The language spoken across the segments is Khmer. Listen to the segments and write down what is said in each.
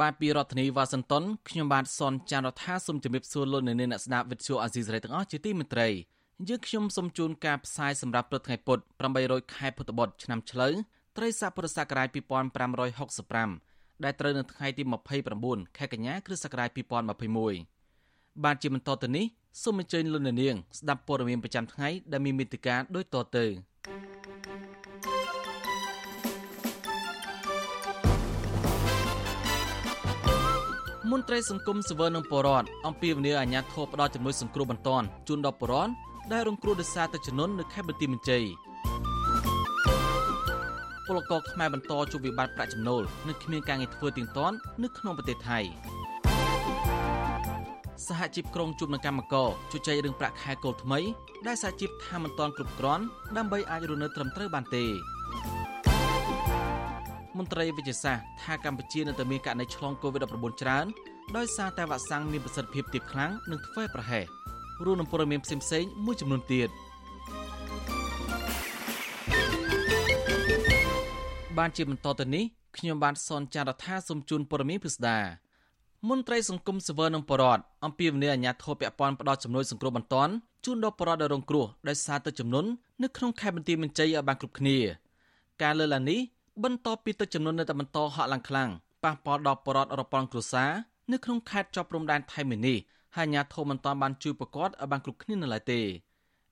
បាទពីរដ្ឋធានីវ៉ាស៊ីនតោនខ្ញុំបាទសនចានរដ្ឋាសូមជម្រាបសួរលោកអ្នកនាងអ្នកស្ដាប់វិទ្យុអាស៊ីសេរីទាំងអស់ជាទីមេត្រីយើងខ្ញុំសូមជូនការផ្សាយសម្រាប់ព្រឹកថ្ងៃពុធ800ខែពុទ្ធបុត្រឆ្នាំឆ្លូវត្រីស័កពុរសករាជ2565ដែលត្រូវនៅថ្ងៃទី29ខែកញ្ញាគ្រិស្តសករាជ2021បាទជាបន្តទៅនេះសូមអញ្ជើញលោកអ្នកនាងស្ដាប់ព័ត៌មានប្រចាំថ្ងៃដែលមានមេត្តាដូចតទៅ មន្ត្រីសង្គមសវើនឹងបរដ្ឋអំពីវនីអាញាធរផ្ដល់ជំនួយសង្គ្រោះបន្ទាន់ជូនដល់បរដ្ឋដែលរងគ្រោះដោយសារទឹកជំនន់នៅខេត្តបន្ទាយមានជ័យពលករខ្មែរបន្តជួបវិបត្តិប្រាក់ចំណូលនិងគ្មានការងារធ្វើទៀងទាត់នៅក្នុងប្រទេសថៃសហជីពក្រុងជួបនឹងកម្មករជជែករឿងប្រាក់ខែគោលថ្មី ដែលសហជីពថាមិនទាន់គ្រប់គ្រាន់ដើម្បីអាចរស់នៅត្រឹមត្រូវបានទេ មន្ត្រីវិទ្យាសាស្ត្រថាកម្ពុជានៅតែមានករណីឆ្លង COVID-19 ច្រើនដោយសារតែវ៉ាក់សាំងមានប្រសិទ្ធភាពទាបខ្លាំងនិងធ្វេសប្រហែសរួមនឹងព័ត៌មានផ្សេងៗមួយចំនួនទៀតបានជាបន្តទៅនេះខ្ញុំបានសនចាររថាសូមជូនព័ត៌មានពិស្ដាមន្ត្រីសង្គមសវើនឹងបរដ្ឋអំពីវិន័យអាញាធរពពាន់ផ្ដោតចំនួនសង្គ្រោះបន្ទាន់ជូនដល់បរដ្ឋដែលរងគ្រោះដោយសារទឹកចំនួននៅក្នុងខេត្តបន្ទាយមានជ័យឲ្យបានគ្រប់គ្នា ការលើកឡើងនេះ បន្ទាប់ពីទឹកចំនួននៅតែបន្តហក់ឡើងខ្លាំងប៉ះពាល់ដល់បរដ្ឋរប៉ុនគ្រួសារនៅក្នុងខេត្តជាប់ព្រំដែនថៃមួយនេះហើយអាជ្ញាធរមិនទាន់បានជួយប្រកាសឲ្យបានគ្រប់គ្នានៅឡើយទេ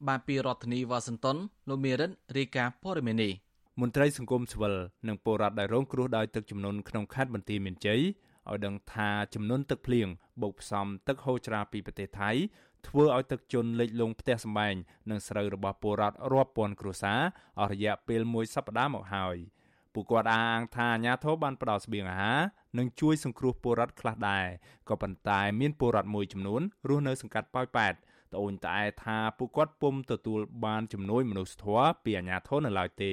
បានពីរដ្ឋធានីវ៉ាស៊ីនតោនលោកមេរិតរាយការណ៍ព័ត៌មាននេះមន្ត្រីសង្គមស៊ីវិលនិងពលរដ្ឋដែលរងគ្រោះដោយទឹកជំនន់ក្នុងខេត្តបន្ទាយមានជ័យឲ្យដឹងថាចំនួនទឹកភ្លៀងបូកផ្សំទឹកហូរច្រាលពីប្រទេសថៃធ្វើឲ្យទឹកជន់លិចលង់ផ្ទះសម្បែងនិងស្រូវរបស់ពលរដ្ឋរាប់ពាន់គ្រួសារអស់រយៈពេលមួយសប្តាហ៍មកហើយ ពួកគាត់អះអាងថាអាញាធរបានផ្ដល់ស្បៀងអាហារនិងជួយសង្គ្រោះពលរដ្ឋខ្លះដែរក៏ប៉ុន្តែមានពលរដ្ឋមួយចំនួនរស់នៅសង្កាត់ប៉ោយប៉ែតត្អូញត្អែថាពួកគាត់ពុំទទួលបានជំនួយមនុស្សធម៌ពីអាញាធរនៅឡើយទេ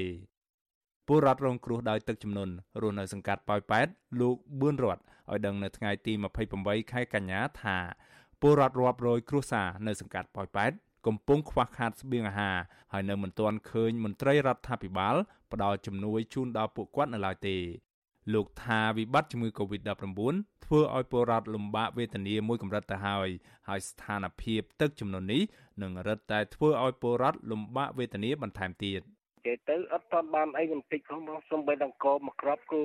ពលរដ្ឋរងគ្រោះដោយទឹកជំនន់រស់នៅសង្កាត់ប៉ោយប៉ែតលោកបឿនរតឲ្យដឹងនៅថ្ងៃទី28ខែកញ្ញាថាពលរដ្ឋរាប់រយគ្រួសារនៅសង្កាត់ប៉ោយប៉ែត កំពុងខ្វះខាតស្បៀងអាហារហើយនៅមិនទាន់ឃើញមន្ត្រីរដ្ឋាភិបាលផ្ដល់ជំនួយជូនដល់ពួកគាត់នៅឡើយទេលោកថាវិបត្តិជំងឺ Covid-19 ធ្វើឲ្យពលរដ្ឋលំបាកវេទនាមួយកម្រិតទៅហើយហើយស្ថានភាពទឹកជំនន់នេះនឹងរឹតតែធ្វើឲ្យពលរដ្ឋលំបាកវេទនាបន្ថែមទៀត។ និយាយទៅអត់តាន់បានអីបន្តិចផងមកសំបីដង្កមកក្របគឺ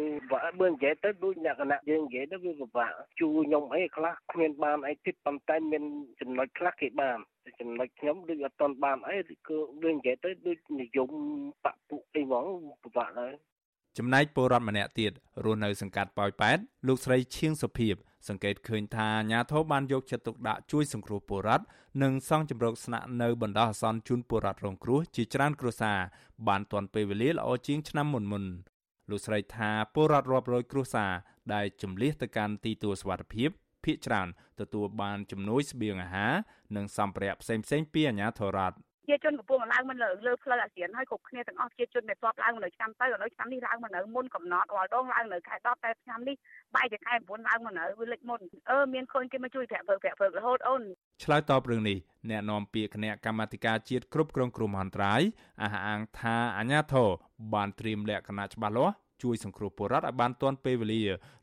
បើនិយាយទៅដូចលក្ខណៈយើងនិយាយទៅវាពិបាកជួខ្ញុំអីខ្លះគ្មានបានអីទៀតប៉ុន្តែមានចំណុចខ្លះគេបានចំណុចខ្ញុំដូចអត់តាន់បានអីគឺដូចនិយាយទៅដូចនិយមបពុអីហ្មងពិបាកហើយ ចំណែកពលរដ្ឋម្នាក់ទៀតរស់នៅសង្កាត់ប៉ោយប៉ែតលោកស្រីឈៀងសុភីបសង្កេតឃើញថាអាញាធរបានយកចិត្តទុកដាក់ជួយសង្គ្រោះពលរដ្ឋនិងសង់ជំរកស្នាក់នៅបណ្ដោះអាសន្នជូនពលរដ្ឋរងគ្រោះជាច្រើនគ្រួសារបានទាន់ពេលវេលាល្អជាងឆ្នាំមុនមុនលោកស្រីថាពលរដ្ឋរាប់រយគ្រួសារដែលជំលះទៅកាន់ទីទួលសុវត្ថិភាពភ ieck ច្រើនទទួលបានជំនួយស្បៀងអាហារនិងសម្ភារៈផ្សេងៗពីអាជ្ញាធររដ្ឋ ជាជនកំពុងឡើងមកលើលើផ្លូវអាស៊ានហើយគ្រប់គ្នាទាំងអស់ជាជនដែលធ្លាប់ឡើងមកនៅឆ្នាំទៅឥឡូវឆ្នាំនេះឡើងមកនៅមុនកំណត់រាល់ដងឡើងនៅខែ10តែឆ្នាំនេះបែរជាខែ9ឡើងមកនៅវាលេចមុនអឺមានឃើញគេមកជួយប្រាក់ព្រើប្រាក់ព្រើរហូតអូនឆ្លើយតបរឿងនេះអ្នកនាំពាក្យគណៈកម្មាធិការជាតិគ្រប់គ្រងគ្រោះមហន្តរាយអះអាងថាអាញាធរបានត្រៀមលក្ខណៈច្បាស់លាស់ជួយសង្គ្រោះពលរដ្ឋឲ្យបានទាន់ពេលវេលា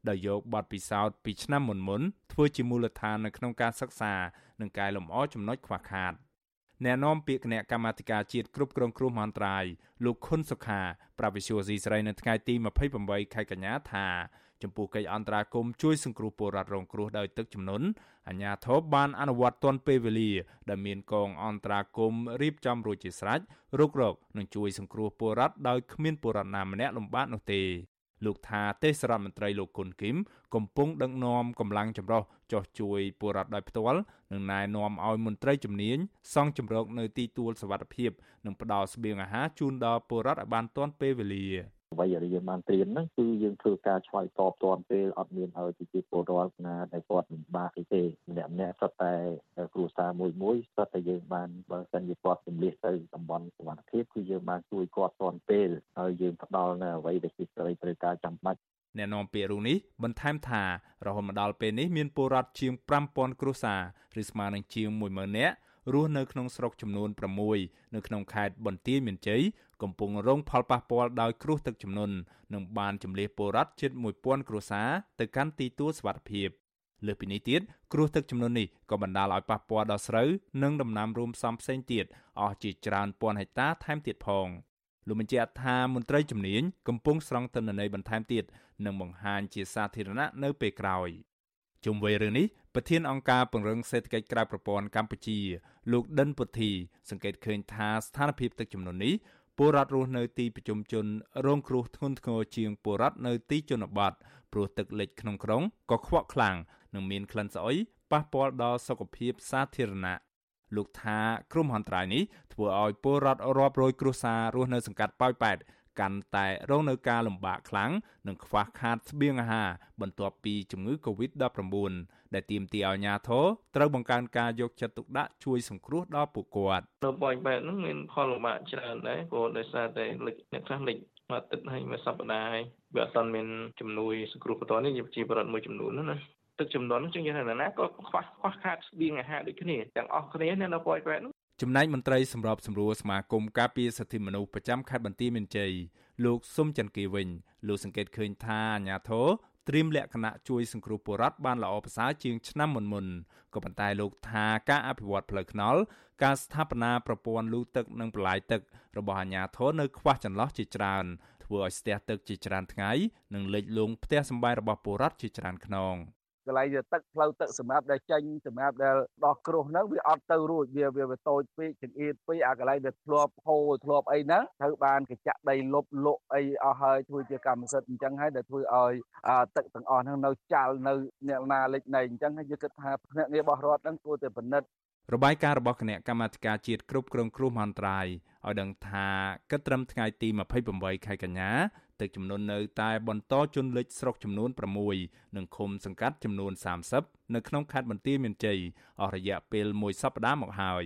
ដោយយកបទពិសោធន៍ពីឆ្នាំមុនមុនធ្វើជាមូលដ្ឋាននៅក្នុងការសិក្សានិងកែលម្អចំណុចខ្វះខាត។ អ្នកនាំពាក្យគណៈកម្មាធិការជាតិគ្រប់គ្រងគ្រោះមហន្តរាយលោកខុនសុខាប្រាវិសុយស៊ីស្រីនៅថ្ងៃទី28ខែកញ្ញាថាចំពោះកិច្ចអន្តរាគមជួយសង្គ្រោះពលរដ្ឋរងគ្រោះដោយទឹកជំនន់អាជ្ញាធរបានអនុវត្តទាន់ពេលវេលាដែលមានកងអន្តរាគមរៀបចំរួចជាស្រេចរុករកនិងជួយសង្គ្រោះពលរដ្ឋដោយគ្មានពលរដ្ឋណាម្នាក់លំបាកនោះទេ លោកថាទេសរដ្ឋមន្ត្រីលោកគុណគីមកំពុងដឹកនាំកម្លាំងចម្រុះចោះជួយពលរដ្ឋដោយផ្ទាល់និងណែនាំឲ្យមន្ត្រីជំនាញសង់ជំរកនៅទីទួលសវត្ថភាពនិងផ្ដល់ស្បៀងអាហារជូនដល់ពលរដ្ឋឲ្យបានទាន់ពេលវេលា អ្វីដែលយើងបានត្រៀមហ្នឹងគឺយើងធ្វើការឆ្លើយតបទាន់ពេលអត់មានឲ្យប្រជាពលរដ្ឋណាដែលគាត់មិនបាក់ទេម្នាក់ម្នាក់សុទ្ធតែគ្រួសារមួយមួយសុទ្ធតែយើងបានបើសិនជាគាត់ជំនះទៅតំបន់សុវត្ថិភាពគឺយើងបានជួយគាត់ទាន់ពេលហើយយើងផ្ដល់នៅអ្វីដែលជាសេរីត្រូវការចាំបាច់អ្នកនាំពាក្យរូបនេះបន្ថែមថារហូតមកដល់ពេលនេះមានពលរដ្ឋជាង5000គ្រួសារឬស្មើនឹងជាង10000នាក់ រស់នៅក្នុងស្រុកចំនួន6នៅក្នុងខេត្តបន្ទាយមានជ័យកំពុងរងផលប៉ះពាល់ដោយគ្រោះទឹកជំនន់និងបានជម្លៀសពលរដ្ឋជិត1000គ្រួសារទៅកាន់ទីទួលសុវត្ថិភាពលើសពីនេះទៀតគ្រោះទឹកជំនន់នេះក៏បណ្ដាលឲ្យប៉ះពាល់ដល់ស្រូវនិងដំណាំរួមផ្សំផ្សេងទៀតអស់ជាច្រើនពាន់ហិកតាថែមទៀតផងលោកបញ្ជាក់ថាមន្ត្រីជំនាញកំពុងស្រង់ទិន្នន័យបន្ថែមទៀតនិងបង្ហាញជាសាធារណៈនៅពេលក្រោយ ជុំវិញរឿងនេះប្រធានអង្គការពង្រឹងសេដ្ឋកិច្ចក្រៅប្រព័ន្ធកម្ពុជា លោកដិនពុទ្ធី សង្កេតឃើញថាស្ថានភាពទឹកជំនន់នេះពលរដ្ឋរស់នៅទីប្រជុំជនរងគ្រោះធ្ងន់ធ្ងរជាងពលរដ្ឋនៅទីជនបទព្រោះទឹកលិចក្នុងក្រុងក៏ខ្វក់ខ្លាំងនិងមានក្លិនស្អុយប៉ះពាល់ដល់សុខភាពសាធារណៈលោកថាគ្រោះមហន្តរាយនេះធ្វើឲ្យពលរដ្ឋរាប់រយគ្រួសាររស់នៅសង្កាត់ប៉ោយប៉ែត កាន់តែរងនៅការលំបាកខ្លាំងនិងខ្វះខាតស្បៀងអាហារបន្ទាប់ពីជំងឺ Covid-19 ដែលទាមទារឲ្យអាជ្ញាធរត្រូវបង្កើនការយកចិត្តទុកដាក់ជួយសង្គ្រោះដល់ពួកគាត់នៅប៉ោយប៉ែតហ្នឹងមានផលលំបាកច្រើនដែរព្រោះដោយសារតែលិចអ្នកខ្លះលិចមួយអាទិត្យហើយមួយសប្តាហ៍ហើយវាអត់ទាន់មានជំនួយសង្គ្រោះបន្ទាន់នេះជាបរិបទមួយចំនួនណាទឹកចំនួនហ្នឹងជាងយ៉ាងណាក៏ខ្វះខ្វះខាតស្បៀងអាហារដូចគ្នាទាំងអស់គ្នានៅប៉ោយប៉ែតហ្នឹង ចំណែកមន្ត្រីសម្របសម្រួលសមាគមការពារសិទ្ធិមនុស្សប្រចាំខេត្តបន្ទាយមានជ័យលោកសុំច័ន្ទគីវិញលោកសង្កេតឃើញថាអាញាធរត្រៀមលក្ខណៈជួយសង្គ្រោះពលរដ្ឋបានល្អប្រសើរជាងឆ្នាំមុនមុនក៏ប៉ុន្តែលោកថាការអភិវឌ្ឍផ្លូវថ្នល់ការស្ថាបនាប្រព័ន្ធលូទឹកនិងប្រឡាយទឹករបស់អាញាធរនៅខ្វះចន្លោះជាច្រើនធ្វើឲ្យស្ទះទឹកជាច្រើនថ្ងៃនិងលិចលង់ផ្ទះសម្បែងរបស់ពលរដ្ឋជាច្រើនខ្នង កន្លែងទឹកផ្លូវទឹកសម្រាប់ដែលចេញសម្រាប់ដែលដោះគ្រោះហ្នឹងវាអត់ទៅរួចវាវាតូចពេកចង្អៀតពេកអាកន្លែងដែលធ្លាប់ហូរធ្លាប់អីហ្នឹងត្រូវបានកញ្ចាក់ដីលុបលក់អីអស់ហើយធ្វើជាកម្មសិទ្ធិអញ្ចឹងហើយដែលធ្វើឲ្យទឹកទាំងអស់ហ្នឹងនៅចាល់នៅអ្នកណាលិចណៃអញ្ចឹងហើយយើងគិតថាភ្នាក់ងាររបស់រដ្ឋហ្នឹងគួរតែពិនិត្យរបាយការណ៍របស់គណៈកម្មាធិការជាតិគ្រប់គ្រងគ្រោះមហន្តរាយឲ្យដឹងថាគិតត្រឹមថ្ងៃទី28ខែកញ្ញា ទឹកចំនួននៅតែបន្តជន់លិចស្រុកចំនួន6និងឃុំសង្កាត់ចំនួន30នៅក្នុងខេត្តបន្ទាយមានជ័យអស់រយៈពេលមួយសប្តាហ៍មកហើយ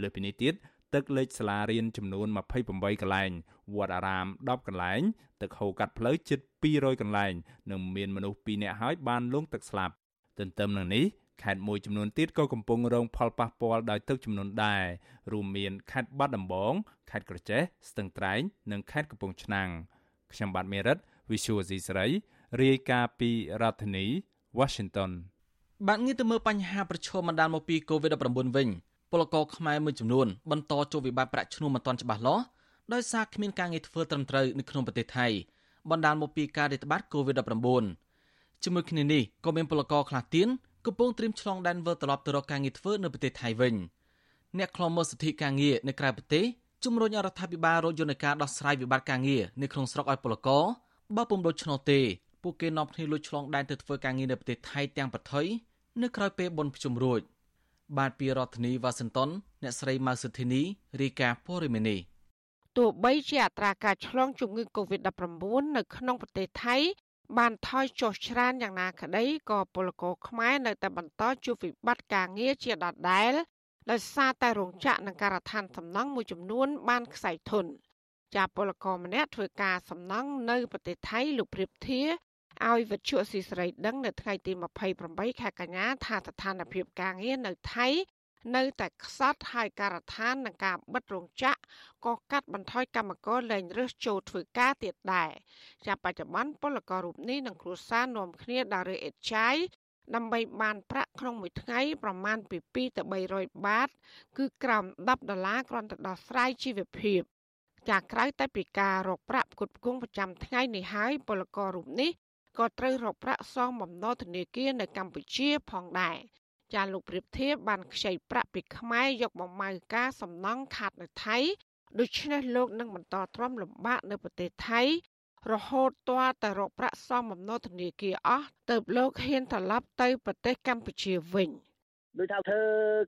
លើសពីនេះទៀតទឹកលិចសាលារៀនចំនួន28កន្លែងវត្តអារាម10កន្លែងទឹកហូរកាត់ផ្លូវជិត200កន្លែងនិងមានមនុស្ស2នាក់ហើយបានលង់ទឹកស្លាប់ទន្ទឹមនឹងនេះខេត្តមួយចំនួនទៀតក៏កំពុងរងផលប៉ះពាល់ដោយទឹកជំនន់ដែររួមមានខេត្តបាត់ដំបងខេត្តក្រចេះស្ទឹងត្រែងនិងខេត្តកំពង់ឆ្នាំង ខ្ញុំបាទមេរិត Visual C ស្រីរាយការណ៍ពីរដ្ឋធានី Washington បាទងាកទៅមើលបញ្ហាប្រឈមបណ្ដាលមកពី COVID-19 វិញពលករខ្មែរមួយចំនួនបន្តជួបវិបត្តិប្រាក់ឈ្នួលមិនទាន់ច្បាស់លាស់ដោយសារគ្មានការងារធ្វើត្រឹមត្រូវនៅក្នុងប្រទេសថៃបណ្ដាលមកពីការរាតត្បាត COVID-19 ជាមួយគ្នានេះក៏មានពលករខ្លះទៀតកំពុងត្រៀមឆ្លងដែនវិលត្រឡប់ទៅរកការងារធ្វើនៅប្រទេសថៃវិញអ្នកខ្លំមើលសិទ្ធិការងារនៅក្រៅប្រទេស ជំរុញរដ្ឋាភិបាលរកយន្តការដោះស្រាយវិបត្តិការងារនៅក្នុងស្រុកឲ្យពលករបើពុំដូច្នោះទេពួកគេនាំគ្នាលួចឆ្លងដែនទៅធ្វើការងារនៅប្រទេសថៃទាំងប្រថុយនៅក្រៅពេលបុណ្យភ្ជុំរួចបាទពីរដ្ឋធានីវ៉ាស៊ីនតោនអ្នកស្រីម៉ៅសុធីនីរាយការណ៍ព័ត៌មាននេះទោះបីជាអត្រាការឆ្លងជំងឺ Covid-19 នៅក្នុងប្រទេសថៃ បានថយចុះច្រើនយ៉ាងណាក្តីក៏ពលករខ្មែរនៅតែបន្តជួបវិបត្តិការងារជាដដែល ដោយសារតែរោងចក្រនិងការដ្ឋានសំណង់មួយចំនួន បានខ្សែធនជាពលករម្នាក់ធ្វើការសំណង់នៅប្រទេសថៃលោកព្រៀបធាឲ្យវិទ្យុស៊ីស្រីដឹងនៅថ្ងៃទី28ខែកញ្ញាថាស្ថានភាពការងារនៅថៃនៅតែខ្សត់ហើយការដ្ឋាននឹងការបិទរោងចក្រក៏កាត់បន្ថយកម្មករលែងរើសចូលធ្វើការទៀតដែរចាប់បច្ចុប្បន្នពលកររូបនេះនឹងគ្រួសារនាំគ្នាដើររើអេតចាយ ដើម្បីបានប្រាក់ក្នុងមួយថ្ងៃប្រមាណពី2ទៅ300បាត គឺក្រោម10ដុល្លារគ្រាន់តែដោះស្រាយជីវភាពចាក្រៅតែពីការរកប្រាក់ផ្គត់ផ្គង់ប្រចាំថ្ងៃនេះហើយពលកររូបនេះក៏ត្រូវរកប្រាក់សងបំណុលធនាគារនៅកម្ពុជាផងដែរចាលោកព្រៀបធៀបបានខ្ចីប្រាក់ពីខ្មែរយកមកម៉ៅការសំណង់ខាតនៅថៃដូច្នេះលោកនឹងបន្តទ្រាំលំបាកនៅប្រទេសថៃ រហូតទាល់តែរកប្រាក់សមបំណុលធនាគារអស់ទៅលោកហ៊ានត្រឡប់ទៅប្រទេសកម្ពុជាវិញ ដូចថាធ្វើ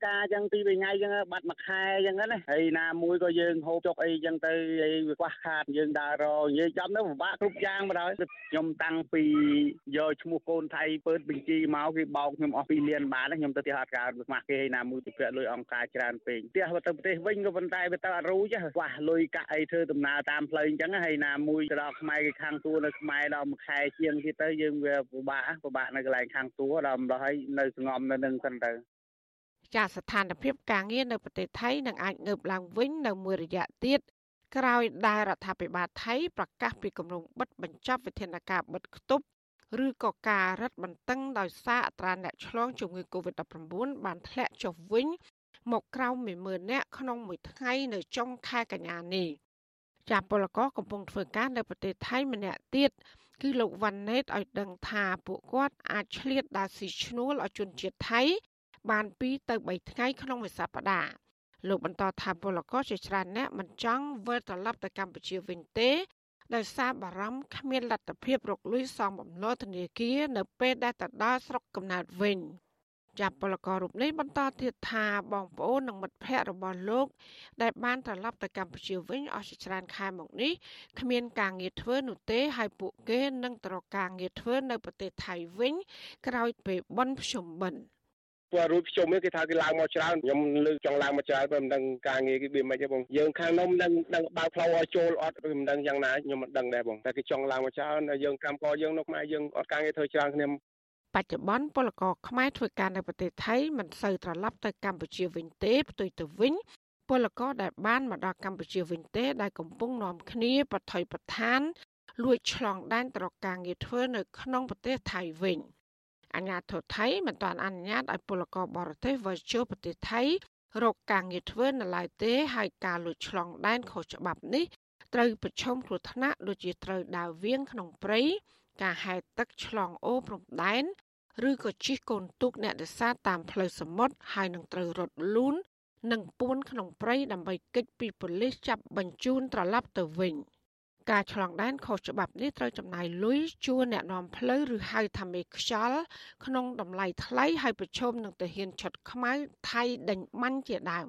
ការចឹងពីរបីថ្ងៃចឹងបាត់មួយខែចឹងណាហើយណាមួយក៏យើងហូបចុកអីចឹងទៅអីវាខ្វះខាតយើងដើររនិយាយចំទៅពិបាកគ្រប់យ៉ាងបណ្ដោយខ្ញុំតាំងពីយកឈ្មោះកូនថៃពើបញ្ជីមកគេបោកខ្ញុំអស់2លានបាតខ្ញុំទៅផ្ទះអត់កើតខ្មាស់គេហើយណាមួយទៅប្រាក់លុយអង្គការច្រើនពេកផ្ទះទៅប្រទេសវិញក៏ប៉ុន្តែវាទៅអត់រូចខ្វះលុយកាក់អីធ្វើដំណើរតាមផ្លូវអញ្ចឹងហើយណាមួយទៅដល់ខ្មែរគេខាងទួនៅខ្មែរដល់មួយខែជាងទៀតទៅយើងវាពិបាកពិបាកនៅកន្លែងខាងទួដល់ម្ល៉េះហើយនៅស្ងំនៅនឹងសិនទៅ ចាស្ថានភាពការងារនៅប្រទេសថៃនឹងអាចងើបឡើងវិញនៅមួយរយៈទៀតក្រោយដែលរដ្ឋាភិបាលថៃប្រកាសពីគម្រោងបិទបញ្ចប់វិធានការបិទគប់ឬក៏ការរឹតបន្តឹងដោយសារអត្រាអ្នកឆ្លងជំងឺ Covid-19 បានធ្លាក់ចុះវិញ មកក្រោម10000នាក់ក្នុងមួយថ្ងៃនៅចុងខែកញ្ញានេះចាពលករកំពុងធ្វើការនៅប្រទេសថៃម្នាក់ទៀតគឺលោកវ៉ាន់ណេតឲ្យដឹងថាពួកគាត់អាចឆ្លៀតដើរស៊ីឈ្នួលឲ្យជនជាតិថៃ បាន2ទៅ3ថ្ងៃក្នុងមួយសប្តាហ៍លោកបន្តថាពលករជាច្រើនអ្នកមិនចង់វិលត្រឡប់ទៅកម្ពុជាវិញទេដោយសារបារម្ភគ្មានលទ្ធភាពរកលុយសងបំណុលធនាគារនៅពេលដែលទៅដល់ស្រុកកំណើតវិញចាប់ពលកររូបនេះបន្តទៀតថាបងប្អូននិងមិត្តភ័ក្តិរបស់លោកដែលបានត្រឡប់ទៅកម្ពុជាវិញអស់ជាច្រើនខែមកនេះគ្មានការងារធ្វើនោះទេហើយពួកគេនឹងទៅរកការងារធ្វើនៅប្រទេសថៃវិញក្រោយពេលបន់ភ្ជុំបិណ្ឌ ព្រោះរួចភ្ជុំគេថាគេឡើងមកច្រើនខ្ញុំលើកចង់ឡើងមកច្រើនព្រោះមិនដឹងការងារគេវាមិនទេបងយើងខាងនោះមិនដឹងដឹងបើកផ្លូវឲ្យចូលអត់មិនដឹងយ៉ាងណាខ្ញុំមិនដឹងដែរបងតែគេចង់ឡើងមកច្រើនយើងកម្មករយើងនៅខ្មែរយើងអត់ការងារធ្វើច្រើនគ្នាបច្ចុប្បន្នពលករខ្មែរធ្វើការនៅប្រទេសថៃមិនសូវត្រឡប់ទៅកម្ពុជាវិញទេផ្ទុយទៅវិញពលករដែលបានមកដល់កម្ពុជាវិញទេ ដែលកំពុងនាំគ្នាបថុយប្រឋានលួចឆ្លងដែនទៅរកការងារធ្វើនៅក្នុងប្រទេសថៃវិញ។ អាញាធរថៃមិនទាន់អនុញ្ញាតឲ្យពលករបរទេសវិលចូលប្រទេសថៃរកការងារធ្វើនៅឡើយទេហើយការលួចឆ្លងដែនខុសច្បាប់នេះត្រូវប្រឈមគ្រោះថ្នាក់ដូចជាត្រូវដាវវៀងក្នុងព្រៃការហែកទឹកឆ្លងអូរព្រំដែនឬក៏ជិះកូនទូកអ្នកនេសាទតាមផ្លូវសមុទ្រហើយនឹងត្រូវរត់លូននិងពួនក្នុងព្រៃដើម្បីគេចពីប៉ូលីសចាប់បញ្ជូនត្រឡប់ទៅវិញ។ ការឆ្លងដែនខុសច្បាប់នេះត្រូវចំណាយលុយជួលអ្នកនាំផ្លូវឬហៅថាមេខ្យល់ក្នុងតម្លៃថ្លៃហើយប្រឈមនឹងទាហានឆុតខ្មៅថៃដេញបាញ់ជាដើម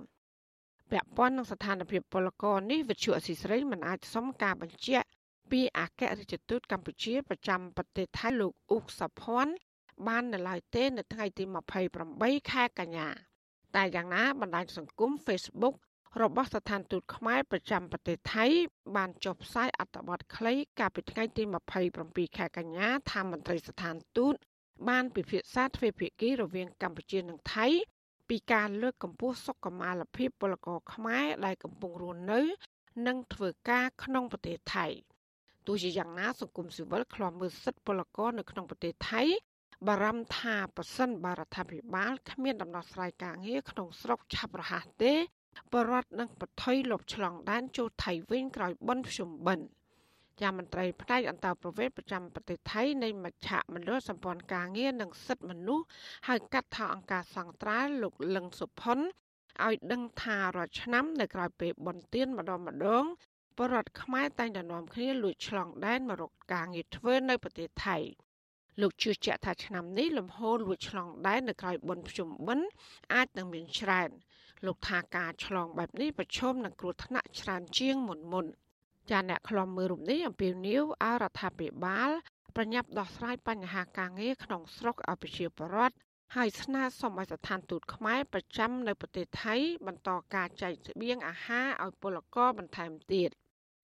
ពាក់ព័ន្ធនឹងស្ថានភាពពលករនេះវិទ្យុអសីស្រីមិនអាចសុំការបញ្ជាក់ពីអគ្គរដ្ឋទូតកម្ពុជាប្រចាំប្រទេសថៃលោកអ៊ុកសុភ័ណ្ឌបាននៅឡើយទេនៅថ្ងៃទី28ខែកញ្ញាតែយ៉ាងណាបណ្ដាញសង្គម Facebook របស់ស្ថានទូតខ្មែរប្រចាំប្រទេសថៃ បានចុះផ្សាយអត្ថបទខ្លីកាលពីថ្ងៃទី27ខែកញ្ញាថាមន្ត្រីស្ថានទូត បានពិភាក្សាទ្វេភាគីរវាងកម្ពុជានិងថៃ ពីការលើកកម្ពស់សុខុមាលភាពពលករខ្មែរដែលកំពុងរស់នៅ និងធ្វើការក្នុងប្រទេសថៃទោះជាយ៉ាងណាសង្គមស៊ីវិលខ្លាំមើលសិទ្ធិពលករនៅក្នុងប្រទេសថៃបារម្ភថាប៉ះសិនបារដ្ឋាភិបាលគ្មានដំណោះស្រាយការងារក្នុងស្រុកឆាប់រហ័សទេ បរដ្ឋនឹងបថុយលបឆ្លងដែនចូលថៃវិញក្រោយបន់ភ្ជុំបិណ្ឌជាមន្ត្រីផ្នែកអន្តរប្រវេសប្រចាំប្រទេសថៃនៃមជ្ឈមណ្ឌលសម្ព័ន្ធការងារនិងសិទ្ធិមនុស្សហៅកាត់ថាអង្គការសង្ត្រាល់លោកលឹងសុផុនឲ្យដឹងថារាល់ឆ្នាំនៅក្រៅពេលបន់ទៀនម្ដងម្ដងបរដ្ឋខ្មែរតែងតែនាំគ្នាលួចឆ្លងដែនមករកការងារធ្វើនៅប្រទេសថៃលោកជឿជាក់ថាឆ្នាំនេះលំហូរលួចឆ្លងដែននៅក្រៅបន់ភ្ជុំបិណ្ឌអាចនឹងមានច្រើន លោកថាការឆ្លងបែបនេះប្រឈមនឹងគ្រោះថ្នាក់ច្រើនជាងមុនមុនចាអ្នកខ្លំមើលរូបនេះអំពាវនាវឲ្យរដ្ឋាភិបាលប្រញាប់ដោះស្រាយបញ្ហាការងារក្នុងស្រុកឲ្យប្រជាពលរដ្ឋហើយស្នើសុំឲ្យស្ថានទូតខ្មែរប្រចាំនៅប្រទេសថៃបន្តការចែកស្បៀងអាហារឲ្យពលករបន្ថែមទៀត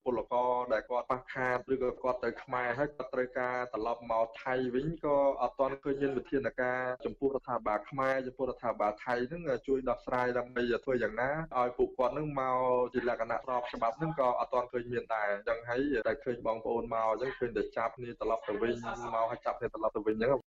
ពលករដែលគាត់ខ្វះខាតឬក៏គាត់ទៅខ្មែរហើយគាត់ត្រូវការត្រឡប់មកថៃវិញក៏អត់ទាន់ឃើញមានវិធានការចំពោះរដ្ឋាភិបាលខ្មែរចំពោះរដ្ឋាភិបាលថៃហ្នឹងជួយដោះស្រាយដើម្បីធ្វើយ៉ាងណាឲ្យពួកគាត់ហ្នឹងមកជាលក្ខណៈស្របច្បាប់ហ្នឹងក៏អត់ទាន់ឃើញមានដែរអញ្ចឹងហើយតែឃើញបងប្អូនមកអញ្ចឹងឃើញតែចាប់គ្នាត្រឡប់ទៅវិញមកឲ្យចាប់គ្នាត្រឡប់ទៅវិញអញ្ចឹង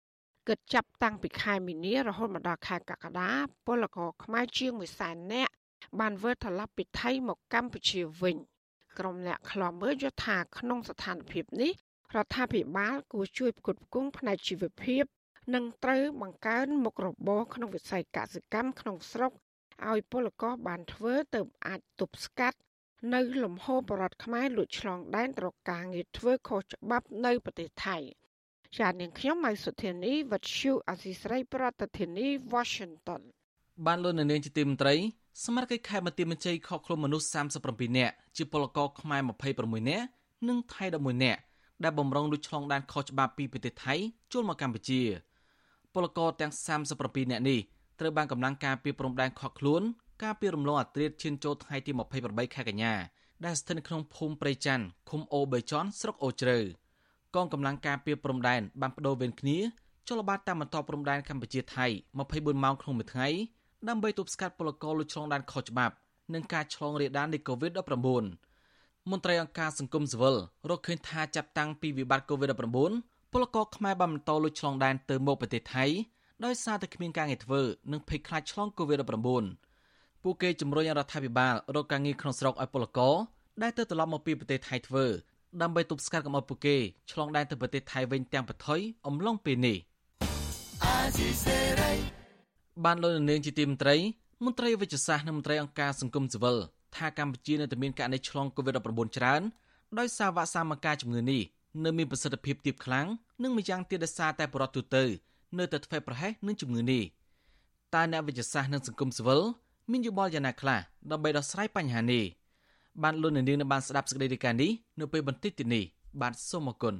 គិតចាប់តាំងពីខែមីនារហូតមកដល់ខែកក្កដាពលករខ្មែរជាង1សែននាក់បានវិលត្រឡប់ពីថៃមកកម្ពុជាវិញ។ ក្រុមអ្នកខ្លំមើលយល់ថាក្នុងស្ថានភាពនេះរដ្ឋាភិបាលគួរជួយផ្គត់ផ្គង់ផ្នែកជីវភាព និងត្រូវបង្កើនមុខរបរក្នុងវិស័យកសិកម្មក្នុងស្រុកឲ្យពលករបានធ្វើទៅអាចទប់ស្កាត់នៅលំហូរបរដ្ឋខ្មែរលួចឆ្លងដែនត្រការងារធ្វើខុសច្បាប់នៅប្រទេសថៃចា៎នាងខ្ញុំម៉ៃសុធានីវັດឈូអាស៊ីស្រីប្រធានាធិបតី Washington បានលោកនាងជាទីមន្ត្រីសមាជិកខេត្តបន្ទាយមានជ័យខកខ្លួនមនុស្ស37នាក់ ជាពលករខ្មែរ26នាក់និងថៃ11នាក់ដែលបំរុងលួចឆ្លងដែនខុសច្បាប់ពីប្រទេសថៃចូលមកកម្ពុជា ពលករទាំង37នាក់នេះត្រូវបានកម្លាំងការពីព្រំដែនខកខ្លួនការពីរំលងអត្រាឈានចូលថ្ងៃទី28ខែកញ្ញាដែលស្ថិតនៅក្នុងភូមិព្រៃច័ន្ទឃុំអូបេចនស្រុកអូជ្រៅកងកម្លាំងការពីព្រំដែនបានបដូរវេនគ្នាចលបាតតាមបន្តព្រំដែនកម្ពុជាថៃ24ម៉ោងក្នុងមួយថ្ងៃដើម្បីទប់ស្កាត់ពលករលួចឆ្លងដែនខុសច្បាប់ និងការឆ្លងរាលដាលនៃ COVID-19 មន្ត្រីអង្គការសង្គមស៊ីវិលរកឃើញថាចាប់តាំងពីវិបត្តិ COVID-19 ពលករខ្មែរបានបន្តលួចឆ្លងដែនទៅមកប្រទេសថៃដោយសារតែគ្មានការងារធ្វើនិងភ័យខ្លាចឆ្លង COVID-19 ពួកគេជំរុញរដ្ឋាភិបាលរកការងារក្នុងស្រុកឲ្យពលករដែលទៅត្រឡប់មកពីប្រទេសថៃធ្វើដើម្បីទប់ស្កាត់កុំឲ្យពួកគេឆ្លងដែនទៅប្រទេសថៃវិញទាំងប្រថុយអំឡុងពេលនេះបានលោកនាងជាទីមន្ត្រី មន្ត្រីវិទ្យាសាស្ត្រនិងមន្ត្រីអង្គការសង្គមស៊ីវិលថាកម្ពុជានៅតែមានករណីឆ្លង COVID-19 ច្រើនដោយសារវ៉ាក់សាំងមកការជំងឺនេះនៅមានប្រសិទ្ធភាពទាបខ្លាំងនិងម្យ៉ាងទៀតដោយសារតែបរិបទទូទៅនៅតែធ្វេសប្រហែសនឹងជំងឺនេះតើអ្នកវិទ្យាសាស្ត្រនិងសង្គមស៊ីវិលមានយោបល់យ៉ាងណាខ្លះដើម្បីដោះស្រាយបញ្ហានេះបានលោកនាងនៅបានស្ដាប់សេចក្តីរាយការណ៍នេះនៅពេលបន្តិចទៀតនេះបាទសូមអរគុណ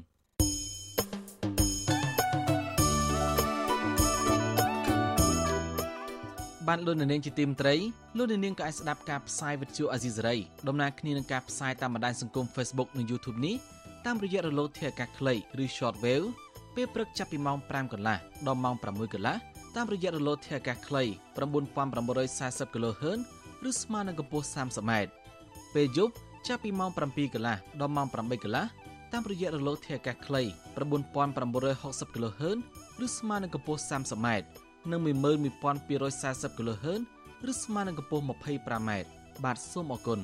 បានលោកនាងជាទីមត្រីលោកនាងក៏អាចស្ដាប់ការផ្សាយវិទ្យុអាស៊ីសេរីដំណើរគ្នានឹងការផ្សាយតាមបណ្ដាញសង្គម Facebook និង YouTube នេះតាមរយៈរលកធាតុអាកាសខ្លីឬ Shortwave ពេលព្រឹកចាប់ពីម៉ោង5កន្លះដល់ម៉ោង6កន្លះតាមរយៈរលកធាតុអាកាសខ្លី9940 kHz ឬស្មើនឹងកម្ពស់ 30m ពេលយប់ចាប់ពីម៉ោង7កន្លះដល់ម៉ោង8កន្លះតាមរយៈរលកធាតុអាកាសខ្លី9960 kHz ឬស្មើនឹងកម្ពស់ 30m និង11240 kHz ឬស្មើនឹងកម្ពស់ 25m បាទសូមអរគុណ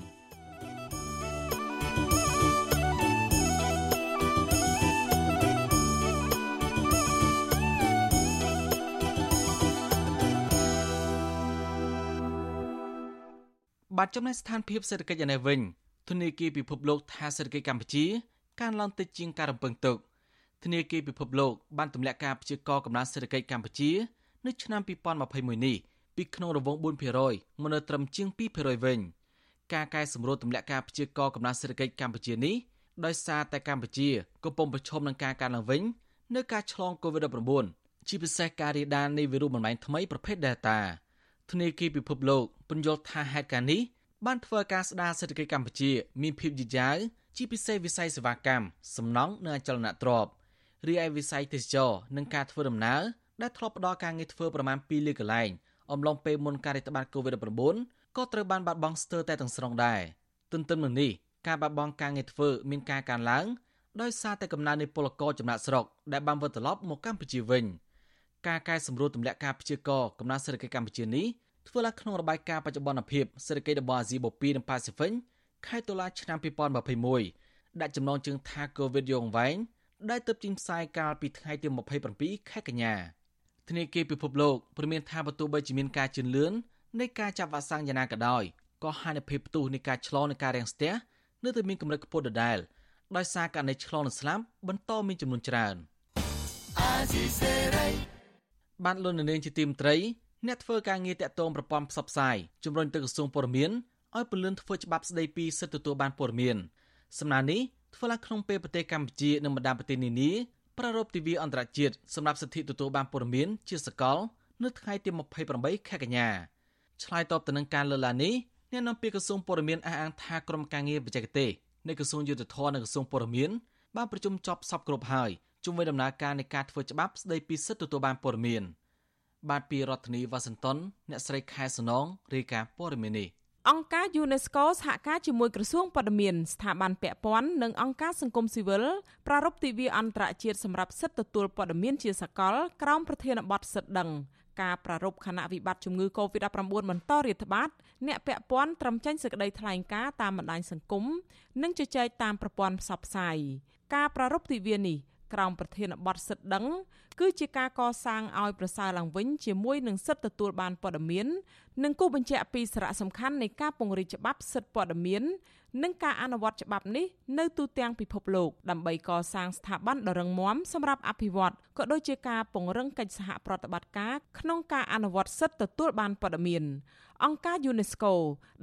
បាទចំណែកស្ថានភាពសេដ្ឋកិច្ចឯនេះវិញធនាគារពិភពលោកថាសេដ្ឋកិច្ចកម្ពុជាកើនឡើងតិចជាងការរំពឹងទុកធនាគារពិភពលោកបានទម្លាក់ការព្យាករណ៍កំណើនសេដ្ឋកិច្ចកម្ពុជា នៅឆ្នាំ2021នេះពីក្នុងរង្វង់4%មកនៅត្រឹមជាង2%វិញការកែសម្រួលទម្លាក់ការព្យាករណ៍កំណើនសេដ្ឋកិច្ចកម្ពុជានេះដោយសារតែកម្ពុជាកំពុងប្រឈមនឹងការកើនឡើងវិញនៅការឆ្លង COVID-19 ជាពិសេសការរាលដាលនៃវីរុសបំលែងថ្មីប្រភេទ Delta ធនាគារពិភពលោកពន្យល់ថាហេតុការណ៍នេះបានធ្វើឲ្យការស្ដារសេដ្ឋកិច្ចកម្ពុជា មានភាពយឺតយ៉ាវជាពិសេសវិស័យសេវាកម្មសំណង់និងអចលនទ្រព្យរីឯវិស័យទេសចរនិងការធ្វើដំណើរ ដែលធ្លាប់ផ្ដល់ការងារធ្វើប្រមាណ2លានកន្លែងអំឡុងពេលមុនការរាតត្បាត COVID-19 ក៏ត្រូវបានបាត់បង់ស្ទើរតែទាំងស្រុងដែរទន្ទឹមនឹងនេះការបាត់បង់ការងារធ្វើមានការកើនឡើងដោយសារតែកំណើននៃពលករចំណាក់ស្រុកដែលបានវិលត្រឡប់មកកម្ពុជាវិញការកែសម្រួលទម្លាក់ការព្យាករណ៍កំណើនសេដ្ឋកិច្ចកម្ពុជានេះធ្វើឡើងក្នុងរបាយការណ៍បច្ចុប្បន្នភាពសេដ្ឋកិច្ចរបស់អាស៊ីបូព៌ានិងប៉ាស៊ីហ្វិកខែតុលាឆ្នាំ2021ដាក់ចំណងជើងថា COVID យងវែងដែលទើបចេញផ្សាយកាលពីថ្ងៃទី27ខែកញ្ញា ធនាគារពិភពលោកព្រមានថាបើទោះបីជាមានការជឿនលឿននៃការចាប់វ៉ាក់សាំងយ៉ាងណាក៏ដោយក៏ហានិភ័យផ្ទុះនៃការឆ្លងនៃការរាំងស្ទះនៅតែមានកម្រិតខ្ពស់ដដែលដោយសារករណីឆ្លងនិងស្លាប់បន្តមានចំនួនច្រើនបានលន់នាងជាទីមត្រីអ្នកធ្វើការងារតាក់ទងប្រព័ន្ធផ្សព្វផ្សាយជំរុញទៅក្រសួងព័ត៌មានឲ្យពន្លឿនធ្វើច្បាប់ស្តីពីសិទ្ធិទទួលបានព័ត៌មានសំណើនេះធ្វើឡើងក្នុងពេលប្រទេសកម្ពុជានិងបណ្ដាប្រទេសនានា ប្រារព្ធទិវាអន្តរជាតិសម្រាប់សិទ្ធិទទួលបានព័ត៌មានជាសកល នៅថ្ងៃទី28ខែកញ្ញាឆ្លើយតបទៅនឹងការលើកឡើងនេះអ្នកនាំពាក្យក្រសួងព័ត៌មានអះអាងថាក្រុមការងារបច្ចេកទេសនៃក្រសួងយុទ្ធភ័ពនិងក្រសួងព័ត៌មានបានប្រជុំចប់សពគ្រប់ហើយជុំវិញដំណើរការនៃការធ្វើច្បាប់ស្តីពីសិទ្ធិទទួលបានព័ត៌មាន បាទពីរដ្ឋធានីវ៉ាស៊ីនតោនអ្នកស្រីខែសំណងរាយការណ៍ព័ត៌មាននេះ អង្គការ UNESCO សហការជាមួយក្រសួងព័ត៌មានស្ថាប័នពាក់ព័ន្ធនិងអង្គការសង្គមស៊ីវិលប្រារព្ធទិវាអន្តរជាតិសម្រាប់សិទ្ធិទទួលព័ត៌មានជាសកលក្រោមប្រធានបទសិទ្ធិដឹងការប្រារព្ធខណៈវិបត្តិជំងឺ Covid-19 បន្តរាតត្បាតអ្នកពាក់ព័ន្ធត្រឹមចេញសេចក្តីថ្លែងការណ៍តាមបណ្ដាញសង្គមនិងជជែកតាមប្រព័ន្ធផ្សព្វផ្សាយការប្រារព្ធទិវានេះ ក្រោមប្រធានបទសិទ្ធិដឹង គឺជាការកសាងឲ្យប្រសើរឡើងវិញជាមួយនឹងសិទ្ធិទទួលបានព័ត៌មាន និងគូបញ្ជាក់ពីសារៈសំខាន់នៃការពង្រីកច្បាប់សិទ្ធិព័ត៌មាន និងការអនុវត្តច្បាប់នេះនៅទូទាំងពិភពលោកដើម្បីកសាងស្ថាប័នដ៏រឹងមាំសម្រាប់អភិវឌ្ឍក៏ដូចជាការពង្រឹងកិច្ចសហប្រតិបត្តិការក្នុងការអនុវត្តសិទ្ធិទទួលបានព័ត៌មានអង្គការ UNESCO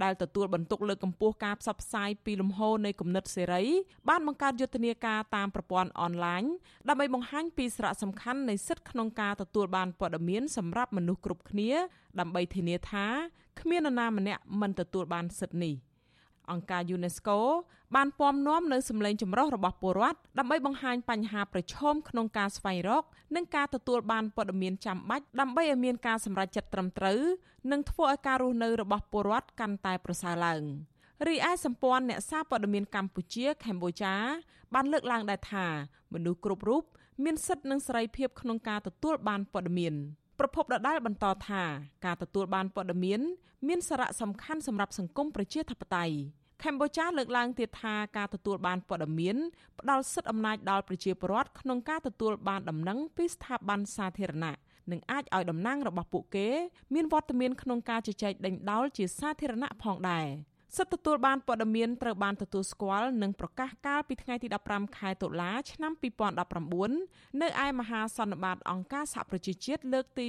ដែលទទួលបន្ទុកលើកកម្ពស់ការផ្សព្វផ្សាយពីលំហូរនៃគំនិតសេរីបានបង្កើតយុទ្ធនាការតាមប្រព័ន្ធអនឡាញដើម្បីបង្ហាញពីសារៈសំខាន់នៃសិទ្ធិក្នុងការទទួលបានព័ត៌មានសម្រាប់មនុស្សគ្រប់គ្នា ដើម្បីធានាថាគ្មាននរណាម្នាក់មិនទទួលបានសិទ្ធិនេះ។ អង្គការ UNESCO បានពំនាំនៅសម្លេងចម្រុះរបស់ពលរដ្ឋដើម្បីបង្ហាញបញ្ហាប្រឈមក្នុងការស្វែងរក និងការទទួលបានព័ត៌មានចាំបាច់ដើម្បីឲ្យមានការសម្រេចចិត្តត្រឹមត្រូវនិងធ្វើឲ្យការរស់នៅរបស់ពលរដ្ឋកាន់តែប្រសើរឡើងរីឯសម្ព័ន្ធអ្នកសារព័ត៌មានកម្ពុជាកម្ពុជាបានលើកឡើងដែរថាមនុស្សគ្រប់រូបមានសិទ្ធិនិងសេរីភាពក្នុងការទទួលបានព័ត៌មានប្រពន្ធដដែលបន្តថាការទទួលបានព័ត៌មាន មានសារៈសំខាន់សម្រាប់សង្គមប្រជាធិបតេយ្យ កម្ពុជាលើកឡើងទៀតថាការទទួលបានព័ត៌មានផ្ដល់សិទ្ធិអំណាចដល់ប្រជាពលរដ្ឋក្នុងការទទួលបានដំណឹងពីស្ថាប័នសាធារណៈនិងអាចឲ្យតំណាងរបស់ពួកគេមានវត្តមានក្នុងការជជែកដេញដោលជាសាធារណៈផងដែរ។ សិទ្ធិទទួលបានព័ត៌មានត្រូវបានទទួលស្គាល់និងប្រកាសកាលពីថ្ងៃទី15ខែតុលាឆ្នាំ2019នៅឯមហាសន្និបាតអង្គការសហប្រជាជាតិលើកទី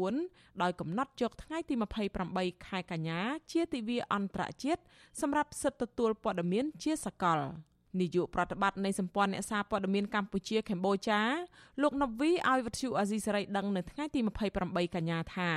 74ដោយកំណត់យកថ្ងៃទី28ខែកញ្ញា ជាទិវាអន្តរជាតិសម្រាប់សិទ្ធិទទួលព័ត៌មានជាសកល នាយកប្រតិបត្តិនៃសម្ព័ន្ធអ្នកសារព័ត៌មានកម្ពុជាកម្ពុជាលោកណូវីឲ្យវិទ្យុអាស៊ីសេរីដឹងនៅថ្ងៃទី28កញ្ញាថា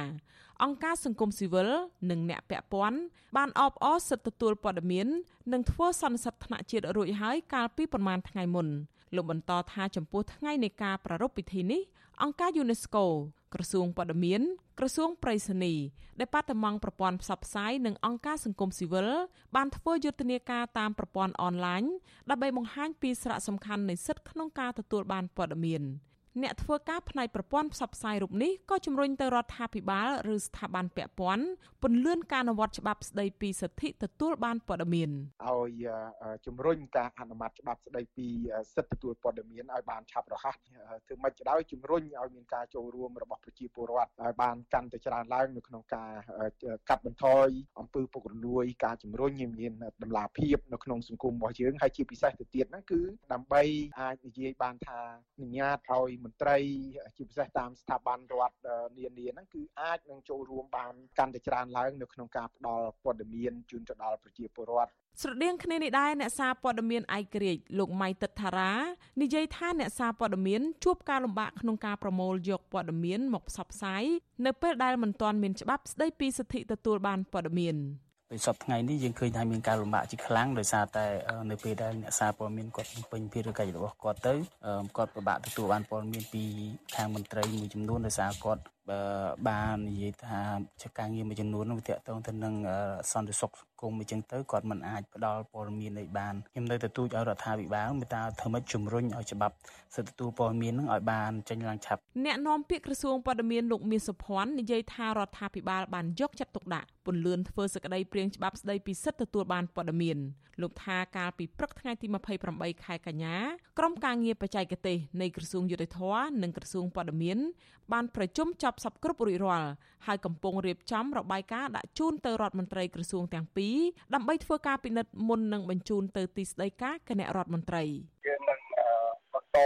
អង្គការសង្គមស៊ីវិលនិងអ្នកពាក់ព័ន្ធបានអបអរសិទ្ធិទទួលព័ត៌មាន និងធ្វើសន្និសីទថ្នាក់ជាតិរួចហើយកាលពីប្រមាណថ្ងៃមុនលោកបន្តថាចំពោះថ្ងៃនៃការប្រារព្ធពិធីនេះ អង្គការ UNESCO ក្រសួងព័ត៌មានក្រសួងប្រៃសណីដែលបាត់តំងប្រព័ន្ធផ្សព្វផ្សាយនិងអង្គការសង្គមស៊ីវិលបានធ្វើយុទ្ធនាការតាមប្រព័ន្ធអនឡាញដើម្បីបង្ហាញពីសារៈសំខាន់នៃសិទ្ធិក្នុងការទទួលបានព័ត៌មាន អ្នកធ្វើការផ្នែកប្រព័ន្ធផ្សព្វផ្សាយរូបនេះក៏ជំរុញទៅរដ្ឋាភិបាលឬស្ថាប័នពាក់ព័ន្ធពន្លឿនការអនុវត្តច្បាប់ស្តីពីសិទ្ធិទទួលបានព័ត៌មានឲ្យជំរុញការអនុម័តច្បាប់ស្តីពីសិទ្ធិទទួលព័ត៌មានឲ្យបានឆាប់រហ័សធ្វើម៉េចក៏ដោយជំរុញឲ្យមានការចូលរួមរបស់ប្រជាពលរដ្ឋឲ្យបានកាន់តែច្រើនឡើងនៅក្នុងការកាត់បន្ថយអំពើពុករលួយការជំរុញឲ្យមានតម្លាភាពនៅក្នុងសង្គមរបស់យើងហើយជាពិសេសទៅទៀតហ្នឹងគឺដើម្បីអាចនិយាយបានថាអនុញ្ញាតឲ្យមន្ត្រីជាពិសេសតាមស្ថាប័នរដ្ឋនានាហ្នឹងគឺអាចនឹងចូលរួមបានកាន់តែច្រើនឡើងនៅក្នុងការផ្ដល់ព័ត៌មានជូនទៅដល់ប្រជាពលរដ្ឋស្រដៀងគ្នានេះដែរអ្នកសារព័ត៌មានឯករាជ្យលោកម៉ៃតិតថារានិយាយថាអ្នកសារព័ត៌មានជួបការលំបាកក្នុងការប្រមូលយកព័ត៌មានមកផ្សព្វផ្សាយនៅពេលដែលមិនទាន់មានច្បាប់ស្តីពីសិទ្ធិទទួលបានព័ត៌មាន ពេលសប្តាហ៍នេះយើងឃើញថាមានការលំបាកជាខ្លាំងដោយសារតែនៅពេលដែលអ្នកសារព័ត៌មានគាត់ពេញភារកិច្ចរបស់គាត់ទៅគាត់ពិបាកទទួលបានព័ត៌មានពីខាងមន្ត្រីមួយចំនួនដោយសារគាត់ បាននិយាយថាជាការងារមួយចំនួននោះវាតកតងទៅនឹងសន្តិសុខសង្គមអញ្ចឹងទៅគាត់មិនអាចផ្ដល់ព័ត៌មានឲ្យបានខ្ញុំនៅតែទូចឲ្យរដ្ឋាភិបាលមេតាធ្វើម៉េចជំរុញឲ្យច្បាប់សិទ្ធិទទួលព័ត៌មាននឹងឲ្យបានចេញឡើងឆាប់អ្នកនាំពាក្យក្រសួងព័ត៌មានលោកមាសសុភ័ណ្ឌនិយាយថារដ្ឋាភិបាលបានយកចិត្តទុកដាក់ពន្លឿនធ្វើសក្តីព្រៀងច្បាប់ស្តីពីសិទ្ធិទទួលបានព័ត៌មានលោកថាកាលពីព្រឹកថ្ងៃទី28ខែកញ្ញាក្រុមការងារបច្ចេកទេសនៃក្រសួងយុតិធម៌និងក្រសួងព័ត៌មានបានប្រជុំចប់សពគ្រប់រួចរាល់ហើយកំពុងរៀបចំរបាយការណ៍ដាក់ជូនទៅរដ្ឋមន្ត្រីក្រសួងទាំងពីរដើម្បីធ្វើការពិនិត្យមុននឹងបញ្ជូនទៅទីស្តីការគណៈរដ្ឋមន្ត្រីយើងនឹងបន្ត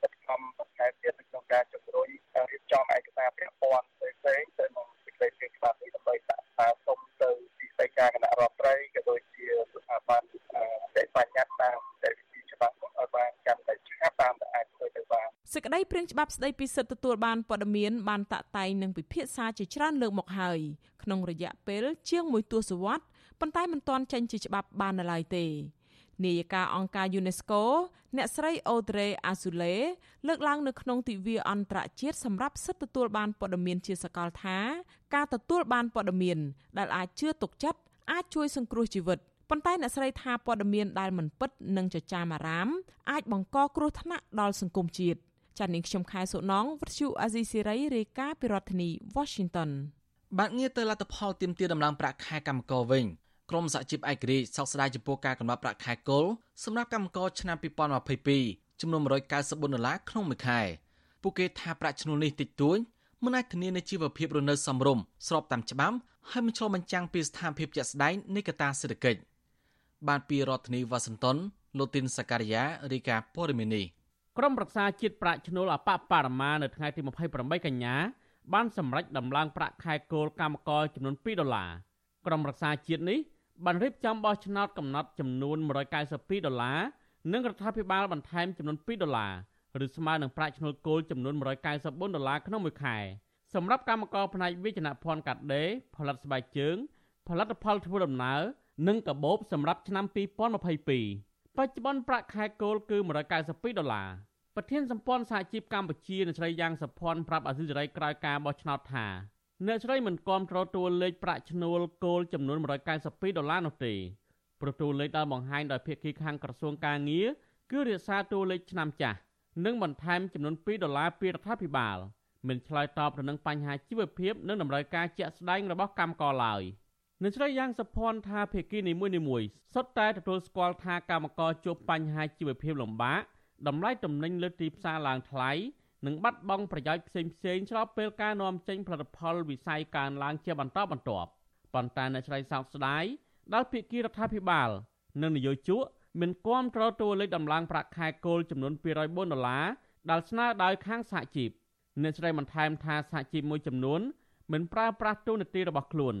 សិទ្ធិកម្មបន្ថែមទៀតក្នុងការជំរុញរៀបចំឯកសារពាក់ព័ន្ធផ្សេងៗទៅក្នុងសេចក្តីព្រាងច្បាប់នេះដើម្បីដាក់សារសុំទៅទីស្តីការគណៈរដ្ឋមន្ត្រីក៏ដូចជាស្ថាប័នដែលបញ្ញត្តិតាមតែវិធីច្បាប់នោះឲ្យបានកាន់តែឆាប់តាមដែលអាចធ្វើទៅបាន សេចក្តីព្រាងច្បាប់ស្តីពីសិទ្ធិទទួលបានព័ត៌មានបានតាក់តែងនិងពិភាក្សាជាច្រើនលើកមកហើយក្នុងរយៈពេលជាងមួយទសវត្សរ៍ប៉ុន្តែមិនទាន់ចេញជាច្បាប់បាននៅឡើយទេនាយិកាអង្គការ UNESCO អ្នកស្រី Audrey Azoulay លើកឡើងនៅក្នុងទិវាអន្តរជាតិសម្រាប់សិទ្ធិទទួលបានព័ត៌មានជាសកលថា ការទទួលបានព័ត៌មាន ដែលអាចជឿទុកចិត្តអាចជួយសង្គ្រោះជីវិតប៉ុន្តែអ្នកស្រីថាព័ត៌មានដែលមិនពិតនិងចចាមអារាមអាចបង្កគ្រោះថ្នាក់ដល់សង្គមជាតិ ចា៎នាងខ្ញុំខែសុណងវັດឈូអាស៊ីសេរីរាយការណ៍ពីរដ្ឋធានី Washington បាទងារទៅលទ្ធផលទៀមទាដំឡើងប្រាក់ខែកម្មករវិញក្រមសហជីពឯករាជ្យសោកស្ដាយចំពោះការកំណត់ប្រាក់ខែគោលសម្រាប់កម្មករឆ្នាំ2022ចំនួន194ដុល្លារក្នុងមួយខែពួកគេថាប្រាក់ឈ្នួលនេះតិចតួចមិនអាចធានានូវជីវភាពរស់នៅសមរម្យស្របតាមច្បាប់ហើយមិនឆ្លុះបញ្ចាំងពីស្ថានភាពជាក់ស្ដែងនៃកត្តាសេដ្ឋកិច្ចបានពីរដ្ឋធានីវ៉ាស៊ីនតោនលោកទីនសាការីយ៉ារីកាព័រមីនី ក្រុមប្រឹក្សាជាតិប្រាក់ឈ្នួលអបបរមានៅថ្ងៃទី28កញ្ញាបានសម្រេចដំឡើងប្រាក់ខែគោលកម្មករចំនួន2ដុល្លារក្រុមប្រឹក្សាជាតិនេះបានរៀបចំបោះឆ្នោតកំណត់ចំនួន192ដុល្លារនិងរដ្ឋាភិបាលបន្ថែមចំនួន2ដុល្លារឬស្មើនឹងប្រាក់ឈ្នួលគោលចំនួន194ដុល្លារក្នុងមួយខែសម្រាប់កម្មករផ្នែកវិជ្ជាភ័ណ្ឌកាត់ដេរផលិតស្បែកជើង ផលិតផលធ្វើដំណើរនិងកាបូបសម្រាប់ឆ្នាំ2022បច្ចុប្បន្នប្រាក់ខែគោលគឺ192ដុល្លារ ប្រធានសម្ព័ន្ធសហជីពកម្ពុជាអ្នកស្រីយ៉ាងសុភ័ណ្ឌប្រាប់អាស៊ីសេរីក្រោយការបោះឆ្នោតថាអ្នកស្រីមិនគាំទ្រតួលេខប្រាក់ឈ្នួលគោលចំនួន192ដុល្លារនោះទេព្រោះតួលេខដែលបង្ហាញដោយភាគីខាងក្រសួងការងារគឺរក្សាតួលេខឆ្នាំចាស់និងបន្ថែមចំនួន2ដុល្លារពីរដ្ឋាភិបាលមិនឆ្លើយតបទៅនឹងបញ្ហាជីវភាពនិងតម្រូវការជាក់ស្ដែងរបស់កម្មករឡើយអ្នកស្រីយ៉ាងសុភ័ណ្ឌថាភាគីនីមួយៗសុទ្ធតែទទួលស្គាល់ថាកម្មករជួបបញ្ហាជីវភាពលំបាក តម្លៃទំនិញលើទីផ្សារឡើងថ្លៃនិងបាត់បង់ប្រយោជន៍ផ្សេងផ្សេងស្របពេលការនាំចេញផលិតផលវិស័យកើនឡើងជាបន្តបន្ទាប់ប៉ុន្តែអ្នកស្រីសោកស្ដាយដែលភាគីរដ្ឋាភិបាល និងនយោជកមានគាំទ្រតួលេខដំឡើងប្រាក់ខែគោលចំនួន204ដុល្លារដែលស្នើដោយខាងសហជីពអ្នកស្រីបន្ថែមថាសហជីពមួយចំនួនមិនប្រើប្រាស់ទូនាទីរបស់ខ្លួន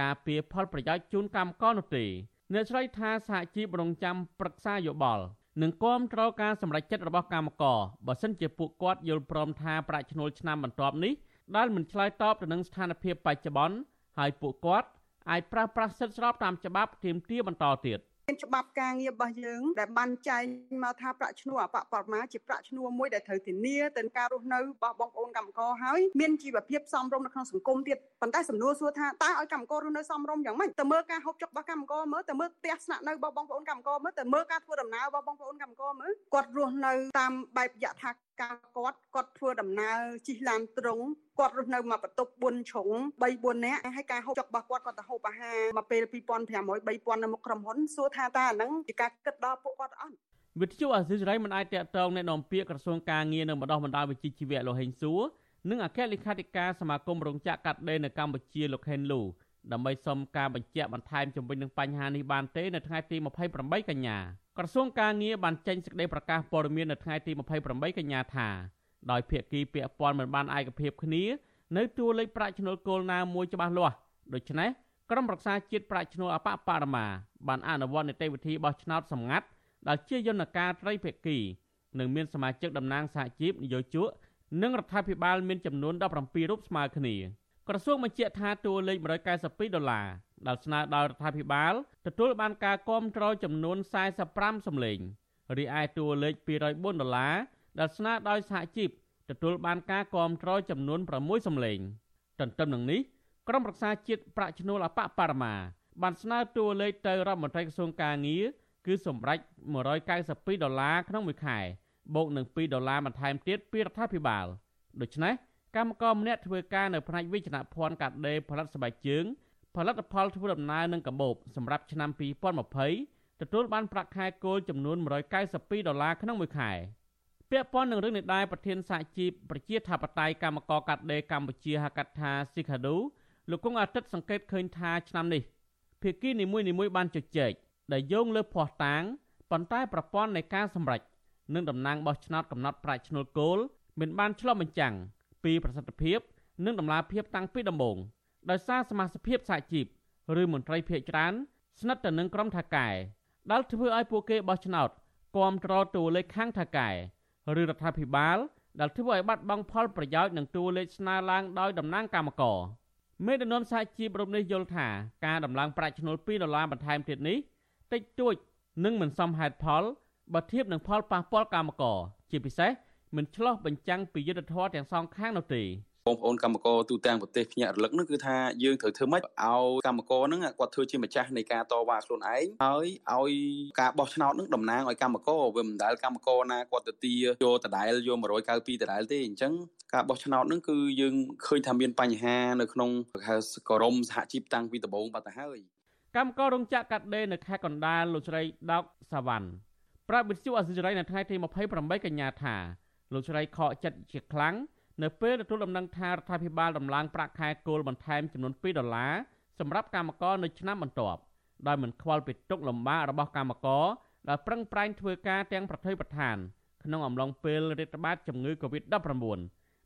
ការពៀផលប្រយោជន៍ជូនកម្មករនោះទេអ្នកស្រីថាសហជីពរងចាំប្រឹក្សាយោបល់ និងគាំទ្រការសម្រេចចិត្តរបស់កម្មករបើសិនជាពួកគាត់យល់ព្រមថាប្រាក់ឈ្នួលឆ្នាំបន្ទាប់នេះដែលមិនឆ្លើយតបទៅនឹងស្ថានភាពបច្ចុប្បន្នហើយពួកគាត់អាចប្រើប្រាស់សិទ្ធិស្របតាមច្បាប់ទាមទារបន្តទៀត។ មានច្បាប់ការងាររបស់យើងដែលបានចែងមកថាប្រាក់ឈ្នួលអបបរមាជាប្រាក់ឈ្នួលមួយដែលត្រូវធានាទៅការរស់នៅរបស់បងប្អូនកម្មករហើយមានជីវភាពសមរម្យនៅក្នុងសង្គមទៀតប៉ុន្តែសំណួរសួរថាតើឲ្យកម្មកររស់នៅសមរម្យយ៉ាងម៉េចទៅមើលការហូបចុករបស់កម្មករមើលទៅមើលផ្ទះស្នាក់នៅរបស់បងប្អូនកម្មករមើលទៅមើលការធ្វើដំណើររបស់បងប្អូនកម្មករមើលគាត់រស់នៅតាមបែបយថាការគាត់គាត់ធ្វើដំណើរជិះឡានត្រង់គាត់រស់នៅមកបន្ទប់4ជ្រុង3 4នាក់ហើយការហូបចុករបស់គាត់គាត់ទៅហូបអាហារមកពេល2500 3000នៅមុខក្រុមហ៊ុនសួរថាតើអាហ្នឹងជាការគិតដល់ពួកគាត់អត់វិទ្យុអាស៊ីសេរីមិនអាចតាក់ទងអ្នកនាំពាក្យក្រសួងការងារនិងបណ្ដុះបណ្ដាលវិជ្ជាជីវៈលោកហេងសួរនិងអគ្គលេខាធិការសមាគមរោងចក្រកាត់ដេរនៅកម្ពុជាលោកហេនលូដើម្បីសុំការបញ្ជាក់បន្ថែមជំវិញនឹងបញ្ហានេះបានទេនៅថ្ងៃទី28កញ្ញា ក្រសួងការងារបានចេញសេចក្តីប្រកាសព័ត៌មាននៅថ្ងៃទី28កញ្ញាថាដោយភាគីពាក់ព័ន្ធមិនបានឯកភាពគ្នានៅតួលេខប្រាក់ឈ្នួលគោលណាមួយច្បាស់លាស់ដូច្នេះក្រមរក្សាជាតិប្រាក់ឈ្នួលអបបរមាបានអនុវត្តនីតិវិធីបោះឆ្នោតសម្ងាត់ដែលជាយន្តការត្រីភាគីនិងមានសមាជិកតំណាងសហជីពនយោជកនិងរដ្ឋាភិបាលមានចំនួន17រូបស្មើគ្នា ក្រសួងបញ្ជាក់ថាតួលេខ192ដុល្លារដែលស្នើដោយរដ្ឋាភិបាលទទួលបានការគាំទ្រចំនួន45សម្លេងរីឯតួលេខ204ដុល្លារដែលស្នើដោយសហជីពទទួលបានការគាំទ្រចំនួន6សម្លេងទន្ទឹមនឹងនេះក្រុមប្រឹក្សាជាតិប្រាក់ឈ្នួលអបបរមាបានស្នើតួលេខទៅរដ្ឋមន្ត្រីក្រសួងការងារគឺសម្រេច192ដុល្លារក្នុងមួយខែបូកនឹង2ដុល្លារបន្ថែមទៀតពីរដ្ឋាភិបាលដូច្នេះ កម្មករម្នាក់ធ្វើការនៅផ្នែកវិជ្ជាភ័ណ្ឌកាត់ដេរផលិតស្បែកជើង ផលិតផលធ្វើដំណើរនិងកាបូបសម្រាប់ឆ្នាំ2020ទទួលបានប្រាក់ខែគោលចំនួន192ដុល្លារក្នុងមួយខែពាក់ព័ន្ធនឹងរឿងនេះដែរប្រធានសហជីពប្រជាធិបតេយ្យកម្មករកាត់ដេរកម្ពុជាហៅកាត់ថាស៊ីខាឌូលោកគង់អាទិត្យសង្កេតឃើញថាឆ្នាំនេះភាគីនីមួយៗបានជជែកដែលយោងលើភ័ស្តុតាងប៉ុន្តែប្រព័ន្ធនៃការសម្រេចនិងតំណាងបោះឆ្នោតកំណត់ប្រាក់ឈ្នួលគោលមិនបានឆ្លុះបញ្ចាំង ពីប្រសិទ្ធភាព និងដំណាភាពតាំងពីដំបូងដោយសារសមាជិកសហជីពឬមន្ត្រីភាគច្រើនស្និទ្ធទៅនឹងក្រុមថាកែដែលធ្វើឲ្យពួកគេបោះឆ្នោតគ្រប់គ្រងតួលេខខាងថាកែឬរដ្ឋាភិបាលដែលធ្វើឲ្យបាត់បង់ផលប្រយោជន៍និងតួលេខស្នើឡើងដោយតំណាងគណៈកម្មការមេដឹកនាំសហជីពរំនេះយល់ថាការដំឡើងប្រាក់ឈ្នួល2ដុល្លារបន្ថែមទៀតនេះតិចតួចនិងមិនសមហេតុផលបើធៀបនឹងផលប៉ះពាល់កម្មករជាពិសេស មិនឆ្លោះបញ្ចាំងពីយុទ្ធធម៌ទាំងសងខាងនោះទេបងប្អូនកម្មករទូទាំងប្រទេសភ្ញាក់រលឹកនោះគឺថាយើងត្រូវធ្វើម៉េចឲ្យកម្មករហ្នឹងគាត់ធ្វើជាម្ចាស់នៃការតវ៉ាខ្លួនឯងហើយឲ្យការបោះឆ្នោតហ្នឹងតំណាងឲ្យកម្មករវាមិនដែលកម្មករណាគាត់ទៅទាយកដដែលយក192ដដែលទេអញ្ចឹងការបោះឆ្នោតហ្នឹងគឺយើងឃើញថាមានបញ្ហានៅក្នុងហៅក្រមសហជីពតាំងពីដំបូងបាត់ទៅហើយកម្មកររោងចក្រកាត់ដេរនៅខេត្តកណ្ដាលលោកស្រីដោកសាវ៉ាន់ប្រាប់វិទ្យុអសិរ័យនៅថ្ងៃទី28កញ្ញាថា លោកស្រីខកចិត្តជាខ្លាំងនៅពេលទទួលដំណឹងថារដ្ឋាភិបាលដំឡើងប្រាក់ខែគោលបន្ថែមចំនួន2ដុល្លារសម្រាប់កម្មករនៅឆ្នាំបន្ទាប់ដោយមិនខ្វល់ពីទុកលំបាករបស់កម្មករដែលប្រឹងប្រែងធ្វើការទាំងប្រថុយប្រឋានក្នុងអំឡុងពេលរាតត្បាតជំងឺ Covid-19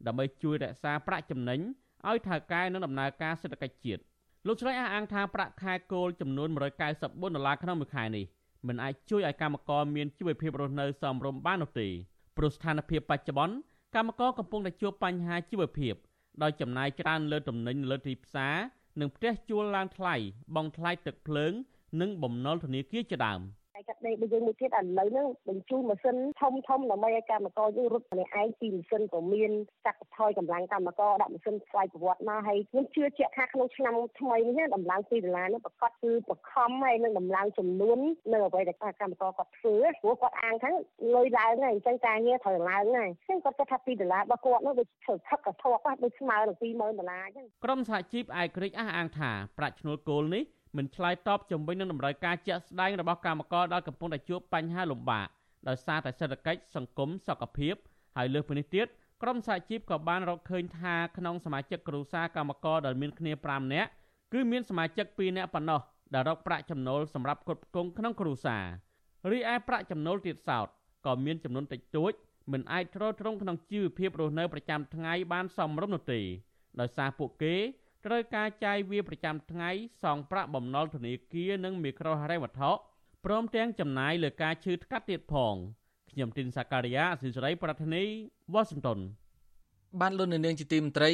ដើម្បីជួយរក្សាប្រាក់ចំណេញឲ្យថៅកែនិងដំណើរការសេដ្ឋកិច្ចជាតិលោកស្រីអះអាងថាប្រាក់ខែគោលចំនួន194ដុល្លារក្នុងមួយខែនេះមិនអាចជួយឲ្យកម្មករមានជីវភាពរស់នៅសមរម្យបាននោះទេ ព្រោះស្ថានភាពបច្ចុប្បន្នកម្មករកំពុងតែជួបបញ្ហាជីវភាពដោយចំណាយច្រើនលើទំនិញលើទីផ្សារនិងផ្ទះជួលឡើងថ្លៃបង់ថ្លៃទឹកភ្លើង និងបំណុលធនាគារជាដើម។ កាត់ដេករបស់យើងមួយទៀតឥឡូវហ្នឹងបញ្ជូនម៉ាស៊ីនធំធំដើម្បីឲ្យកម្មករយើងរត់ម្នាក់ឯងពីម៉ាស៊ីនក៏មានសក្តិថយកម្លាំងកម្មករដាក់ម៉ាស៊ីនស្វ័យប្រវត្តិមកហើយខ្ញុំជឿជាក់ថាក្នុងឆ្នាំថ្មីនេះដំឡើង2ដុល្លារនេះប្រកាសគឺបខំហើយនឹងដំឡើងចំនួននៅអ្វីដែលកម្មករគាត់ធ្វើព្រោះគាត់អាងថាលុយឡើងហើយអញ្ចឹងការងារត្រូវឡើងហើយអញ្ចឹងគាត់គិតថា2ដុល្លាររបស់គាត់នោះដូចធ្វើថឹកក៏ធក់គាត់ដូចស្មើនឹង20000ដុល្លារអញ្ចឹងក្រុមសហជីពឯករាជ្យអះអាងថាប្រាក់ឈ្នួលគោលនេះ មិនឆ្លើយតបជំវិញនឹងតម្រូវការជាក់ស្ដែងរបស់កម្មករដែលកំពុងតែជួបបញ្ហាលំបាកដោយសារតែសេដ្ឋកិច្ចសង្គមសុខភាពហើយលើសពីនេះទៀតក្រុមសហជីពក៏បានរកឃើញថាក្នុងសមាជិកគ្រួសារកម្មករដែលមានគ្នា5នាក់គឺមានសមាជិក2នាក់ប៉ុណ្ណោះដែលរកប្រាក់ចំណូលសម្រាប់គ្រប់គ្រងក្នុងគ្រួសាររីឯប្រាក់ចំណូលទៀតសោតក៏មានចំនួនតិចតួចមិនអាចទ្រទ្រង់ក្នុងជីវភាពរស់នៅប្រចាំថ្ងៃបានសមរម្យនោះទេដោយសារពួកគេ ត្រូវការចាយវាប្រចាំថ្ងៃសងប្រាក់បំណុលធនាគារនិងមីក្រូហិរញ្ញវត្ថុព្រមទាំងចំណាយលើការឈឺថ្កាត់ទៀតផងខ្ញុំទីនសាការីយ៉ាអសិសរីប្រធានីវ៉ាស៊ីនតោនបានលុននាងជាទីមត្រី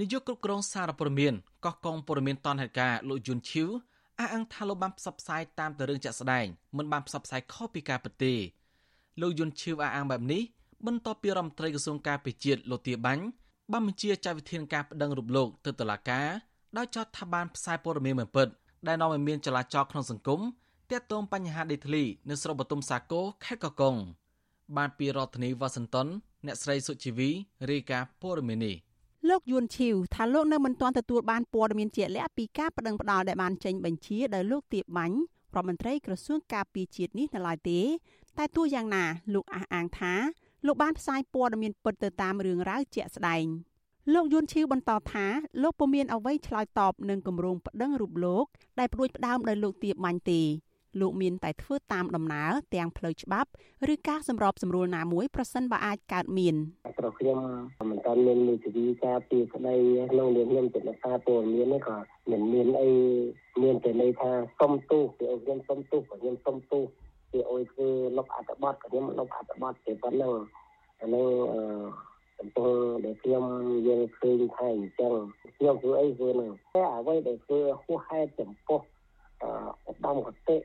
នាយកគ្រប់គ្រងសារព័ត៌មានកោះកងព័ត៌មានតនហេតុការលោកយុនឈីវអះអាងថាលោកបានផ្សព្វផ្សាយតាមទៅរឿងចាក់ស្ដែងមិនបានផ្សព្វផ្សាយខុសពីការពិតទេលោកយុនឈីវអះអាងបែបនេះបន្ទាប់ពីរដ្ឋមន្ត្រីក្រសួងការពារជាតិលោកទាបាញ់ បានបញ្ជាចាត់វិធានការប្តឹងរូបលោកទៅតុលាការដោយចោទថាបានផ្សាយព័ត៌មានមិនពិតដែលនាំឲ្យមានចលាចលក្នុងសង្គមទាក់ទងបញ្ហាដីធ្លីនៅស្រុកបទុមសាគរខេត្តកកុងបានពីរដ្ឋធានីវ៉ាស៊ីនតោនអ្នកស្រីសុជីវីរាយការណ៍ព័ត៌មាននេះលោកយួនឈីវថាលោកនៅមិនទាន់ទទួលបានព័ត៌មានជាក់លាក់ពីការប្តឹងផ្តល់ដែលបានចេញបញ្ជាដោយលោកទៀបបាញ់រដ្ឋមន្ត្រីក្រសួងការពារជាតិនេះនៅឡើយទេ តែទោះយ៉ាងណាលោកអះអាងថា លោកបានផ្សាយព័ត៌មានពិតទៅតាមរឿងរ៉ាវជាក់ស្ដែងលោកយួនឈីវបន្តថាលោកពុំមានអ្វីឆ្លើយតបនឹងគម្រោងប្តឹងរូបលោក ដែលព្រួយផ្ដើមដោយលោកទៀបបាញ់ទេលោកមានតែធ្វើតាមដំណើរទាំងផ្លូវច្បាប់ឬការសម្របសម្រួលណាមួយប្រសិនបើអាចកើតមានប្រខ្ញុំមិនតាន់មាននីតិវិធីការពីក្តីក្នុងនាមខ្ញុំជាអ្នកការព័ត៌មាននេះក៏មិនមានអីមានតែន័យថាសុំទោសពីខ្ញុំសុំទោសខ្ញុំសុំទោស ពីអុយធ្វើលុបអត្ថបទខ្ញុំលុបអត្ថបទតែប៉ុណ្ណឹងអានេះអឺកំពុងដែលខ្ញុំយើងឃើញថាអញ្ចឹងខ្ញុំធ្វើអីធ្វើហ្នឹងតែអ្វីដែលធ្វើហួសហេតុចំពោះអឧត្តមកតិ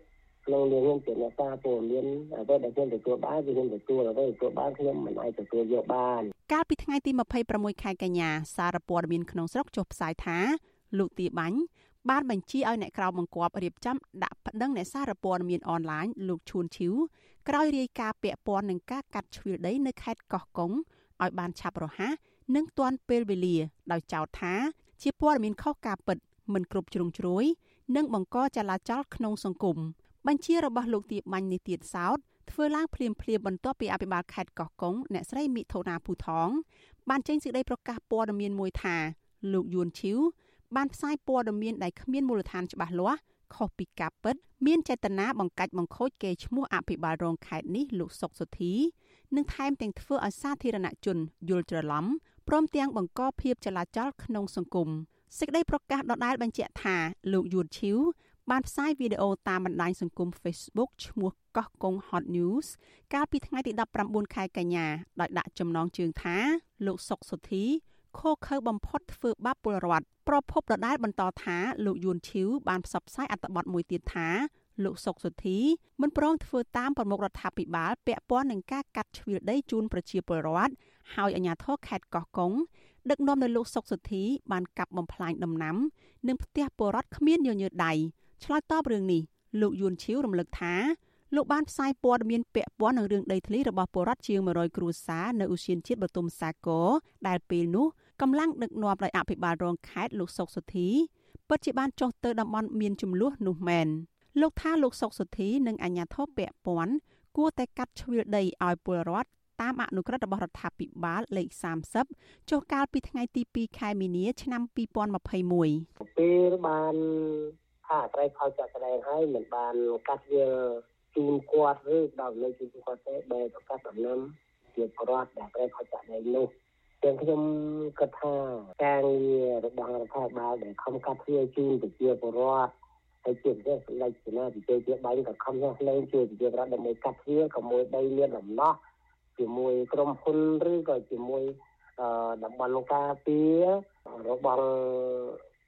ក្នុងនាមជាអ្នកការពលមានអ្វីដែលខ្ញុំទទួលបានគឺខ្ញុំទទួលអ្វីទទួលបានខ្ញុំមិនអាចទទួលយកបាន កាលពីថ្ងៃទី26ខែកញ្ញាសារព័ត៌មានក្នុងស្រុកចុះផ្សាយថាលោកទាបាញ់ បានបញ្ជាឲ្យអ្នកក្រៅបង្គាប់រៀបចំដាក់ប្តឹងអ្នកសារព័ត៌មានអនឡាញលោកឈួនឈីវក្រោយរាយការណ៍ពាក់ព័ន្ធនឹងការកាត់ជ្រឿដីនៅខេត្តកោះកុងឲ្យបានឆាប់រហ័សនិងទាន់ពេលវេលាដោយចោទថាជាព័ត៌មានខុសការពិតមិនគ្រប់ជ្រុងជ្រោយនិងបង្កចលាចលក្នុងសង្គមបញ្ជារបស់លោកទៀបបាញ់នេះទៀតសោតធ្វើឡើងភ្លាមភ្លាមបន្ទាប់ពីអភិបាលខេត្តកោះកុងអ្នកស្រីមិថុនាភូថងបានចេញសេចក្តីប្រកាសព័ត៌មានមួយថាលោកយួនឈីវ បានផ្សាយព័ត៌មានដែលគ្មានមូលដ្ឋានច្បាស់លាស់ខុសពីការពិត មានចេតនាបង្កាច់បង្ខូចកេរ្តិ៍ឈ្មោះអភិបាលរងខេត្តនេះលោកសុកសុធីនិងថែមទាំងធ្វើឲ្យសាធារណជនយល់ច្រឡំព្រមទាំងបង្កភាពចលាចលក្នុងសង្គមសេចក្តីប្រកាសដដែលបញ្ជាក់ថាលោកយួនឈីវបានផ្សាយវីដេអូតាមបណ្ដាញសង្គម Facebook ឈ្មោះកោះកុង Hot News កាលពីថ្ងៃទី19ខែកញ្ញាដោយដាក់ចំណងជើងថាលោកសុកសុធី ខូខើបំផុតធ្វើបាបពលរដ្ឋប្រភពដដែលបន្តថាលោកយួនឈីវបានផ្សព្វផ្សាយអត្ថបទមួយទៀតថាលោកសុកសុធីមិនព្រមធ្វើតាមប្រមុខរដ្ឋាភិបាលពាក់ព័ន្ធនឹងការកាត់ជ្រឿដីជូនប្រជាពលរដ្ឋហើយអាជ្ញាធរខេត្តកោះកុងដឹកនាំដោយលោកសុកសុធីបានកាប់បំផ្លាញដំណាំ និងផ្ទះពលរដ្ឋគ្មានញញើដៃឆ្លើយតបរឿងនេះលោកយួនឈីវរំលឹកថាលោកបានផ្សាយព័ត៌មានពាក់ព័ន្ធនឹងរឿងដីធ្លីរបស់ពលរដ្ឋជាង100គ្រួសារនៅឧស្សាហជាតិបទុមសាគរដែលពេលនោះ កម្លាំងដឹកនាំដោយអភិបាលរងខេត្តលោកសុកសុធីពិតជាបានចុះទៅតំបន់មានចំនួននោះមែនលោកថាលោកសុកសុធីនិងអាជ្ញាធរពាក់ព័ន្ធគួរតែកាត់ជ្រឿដីឲ្យពលរដ្ឋតាមអនុក្រឹត្យរបស់រដ្ឋាភិបាលលេខ30ចុះកាលពីថ្ងៃទី2ខែមីនា ឆ្នាំ2021ពេលបានថាអត្រ័យផលចាក់ស្ដែងហើយមិនបានកាត់វាជូនគាត់ឬដល់នៅជូនគាត់ទេបែរទៅកាត់ដំណាំជាប្រវត្តិដែលត្រូវផលចាក់ស្ដែងនោះ ទាំងខ្ញុំគិតថាការងាររបស់រដ្ឋាភិបាលដែលខំកាត់ទ្វារជូនប្រជាពលរដ្ឋហើយជាពិសេសសម្ដេចសេនាធិការជាបាញ់ក៏ខំញ៉ាំលេងជួយប្រជាពលរដ្ឋដើម្បីកាត់ទ្វារក៏មួយដីមានដំណោះជាមួយក្រុមហ៊ុនឬក៏ជាមួយតំបន់ការពាររបស់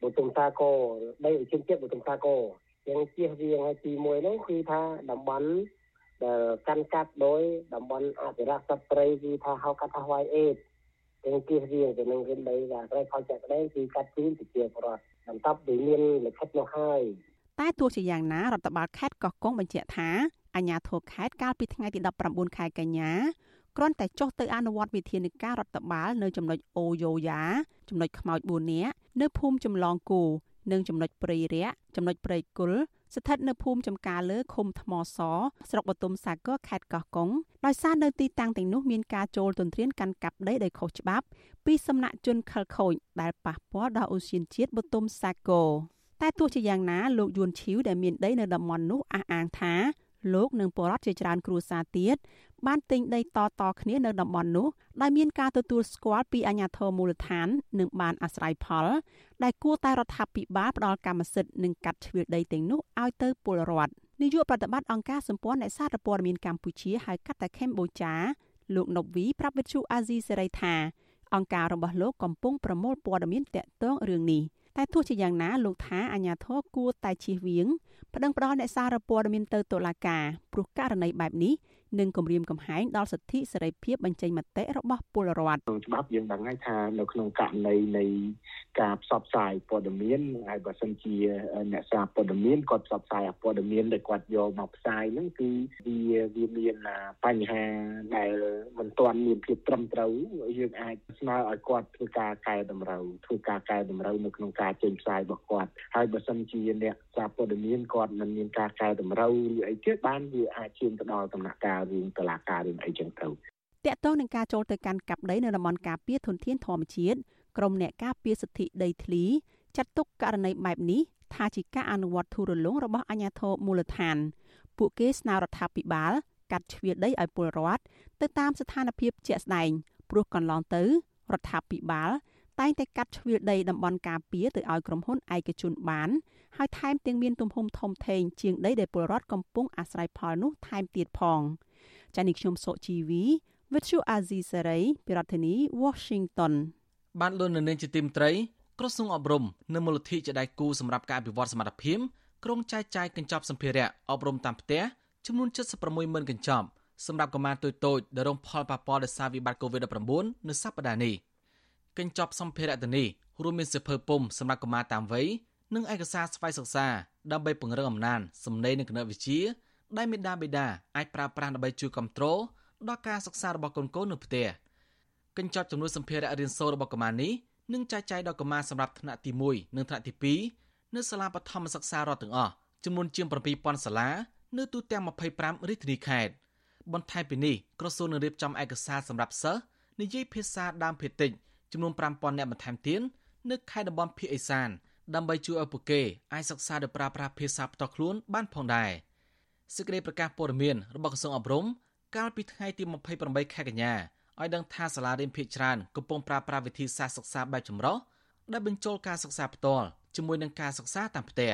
បុទុមសាគរដីឧជនជាតិបុទុមសាគរយ៉ាងជៀសវាងឲ្យទី1នោះគឺថាតំបន់ដែលកាន់កាត់ដោយតំបន់អភិរក្សសត្វព្រៃគឺថាហៅកាត់ថា White Aid ទាំងជៀសវាងទៅនឹងរឿងដីដែលត្រូវផលចាក់ដីគឺកាត់ជូនប្រជាពលរដ្ឋបន្ទាប់ពីមានលិខិតនោះហើយតែទោះជាយ៉ាងណារដ្ឋបាលខេត្តកោះកុងបញ្ជាក់ថាអាជ្ញាធរខេត្តកាលពីថ្ងៃទី19ខែកញ្ញាគ្រាន់តែចុះទៅអនុវត្តវិធានការរដ្ឋបាលនៅចំណុចអូយ៉ូយ៉ាចំណុចខ្មោច4នាក់នៅភូមិចម្លងគូនិងចំណុចព្រៃរៈចំណុចព្រៃគុល ស្ថិតនៅភូមិចំការលើឃុំថ្មស ស្រុកបទុមសាគរខេត្តកោះកុងដោយសារនៅទីតាំងទាំងនោះមានការចូលទន្ទ្រានកាន់កាប់ដីដោយខុសច្បាប់ពីសំណាក់ជនខិលខូចដែលប៉ះពាល់ដល់ឧស្សាហជាតិបទុមសាគរតែទោះជាយ៉ាងណាលោកយួនឈីវដែលមានដីនៅតំបន់នោះអះអាងថាលោកនិងបរដ្ឋជាច្រើនគ្រួសារទៀត បានទិញដីតតគ្នានៅតំបន់នោះដែលមានការទទួលស្គាល់ពីអាជ្ញាធរមូលដ្ឋាន និងបានអាស្រ័យផល ដែលគួរតែរដ្ឋាភិបាលផ្ដល់កម្មសិទ្ធិនិងកាត់ជ្រឿដីទាំងនោះឲ្យទៅពលរដ្ឋនាយកប្រតិបត្តិអង្គការសម្ព័ន្ធអ្នកសារព័ត៌មានកម្ពុជាហៅកាត់តែខេមបូចាលោកណូវីប្រាប់វិទ្យុអាស៊ីសេរីថាអង្គការរបស់លោកកំពុងប្រមូលព័ត៌មានតាក់ទងរឿងនេះតែទោះជាយ៉ាងណាលោកថាអាញាធរគួរតែជៀសវាងប្តឹងផ្តល់អ្នកសារព័ត៌មានទៅតុលាការព្រោះករណីបែបនេះ និងគម្រាមកំហែងដល់សិទ្ធិសេរីភាពបញ្ចេញមតិរបស់ពលរដ្ឋក្នុងច្បាប់យើងដឹងហើយថានៅក្នុងករណីនៃការផ្សព្វផ្សាយព័ត៌មានហើយបើសិនជាអ្នកសារព័ត៌មានគាត់ផ្សព្វផ្សាយព័ត៌មានដែលគាត់យកមកផ្សាយហ្នឹងគឺវាវាមានបញ្ហាដែលមិនទាន់មានភាពត្រឹមត្រូវយើងអាចស្នើឲ្យគាត់ធ្វើការកែតម្រូវធ្វើការកែតម្រូវនៅក្នុងការចេញផ្សាយរបស់គាត់ហើយបើសិនជាអ្នកសារព័ត៌មានគាត់មិនមានការកែតម្រូវឬអីទៀតបានវាអាចឈានទៅដល់ដំណាក់កាលរឿងតឡាការរឿងអីចឹងទៅតកតងនឹងការចូលទៅកាន់កាប់ដីនៅតំបន់ការពារធនធានធម្មជាតិក្រមអ្នកការពារសិទ្ធិដីធ្លីចាត់ទុកករណីបែបនេះថាជាការអនុវត្តធូររលុងរបស់អាជ្ញាធរមូលដ្ឋាន ពួកគេស្នើរដ្ឋាភិបាល កាត់ជ្រឿដីឲ្យពលរដ្ឋទៅតាមស្ថានភាពជាក់ស្ដែងព្រោះកន្លងទៅរដ្ឋាភិបាលតែងតែកាត់ជ្រឿដីតំបន់ការពារទៅឲ្យក្រុមហ៊ុនឯកជនបាន ហើយថែមទាំងមានទំហំធំធេងជាងដីដែលពលរដ្ឋកំពុងអាស្រ័យផលនោះថែមទៀតផងចា៎នេះខ្ញុំសុជីវី Virtual Azizi Saray ពីរដ្ឋធានី Washington បានលន់នៅនាងជាទីមត្រីក្រសួងអប់រំនិងមូលនិធិជាដៃគូសម្រាប់ការអភិវឌ្ឍសមត្ថភាពក្រុងចែកចាយកញ្ចប់សម្ភារៈអប់រំតាមផ្ទះចំនួន76ម៉ឺនកញ្ចប់សម្រាប់កុមារតូចៗដែលរងផលប៉ះពាល់ដោយសារវិបត្តិ COVID-19 នៅសប្តាហ៍នេះកញ្ចប់សម្ភារៈទាំងនេះរួមមានសិភើពុំសម្រាប់កុមារតាមវ័យ និងឯកសារស្វ័យសិក្សាដើម្បីពង្រឹងអំណាចសម្លេងនិងគណិតវិទ្យាដែលមេដាបេដាអាចប្រើប្រាស់ដើម្បីជួយគ្រប់គ្រងដល់ការសិក្សារបស់កូនៗនៅផ្ទះកញ្ចប់ចំនួនសម្ភារៈរៀនសូត្ររបស់កុមារនេះនឹងចែកចាយដល់កុមារសម្រាប់ថ្នាក់ទី1និងថ្នាក់ទី2នៅសាលាបឋមសិក្សារដ្ឋទាំងអស់ចំនួនជាង7000សាលានៅទូទាំង25រាជធានីខេត្តបន្ថែមពីនេះក្រសួងនឹងរៀបចំឯកសារសម្រាប់សិស្សនិយាយភាសាដើមភាគតិចចំនួន5000នាក់បន្ថែមទៀតនៅខេត្តតំបន់ភាគឦសាន ដើម្បីជួយឲ្យពួកគេអាចសិក្សាដោយប្រើប្រាស់ភាសាផ្ទាល់ខ្លួនបានផងដែរសេចក្តីប្រកាសព័ត៌មានរបស់ក្រសួងអប់រំកាលពីថ្ងៃទី28ខែកញ្ញាឲ្យដឹងថាសាលារៀនភាគច្រើនកំពុងប្រើប្រាស់វិធីសាស្ត្រសិក្សាបែបចម្រុះដែលបញ្ចូលការសិក្សាផ្ទាល់ជាមួយនឹងការសិក្សាតាមផ្ទះ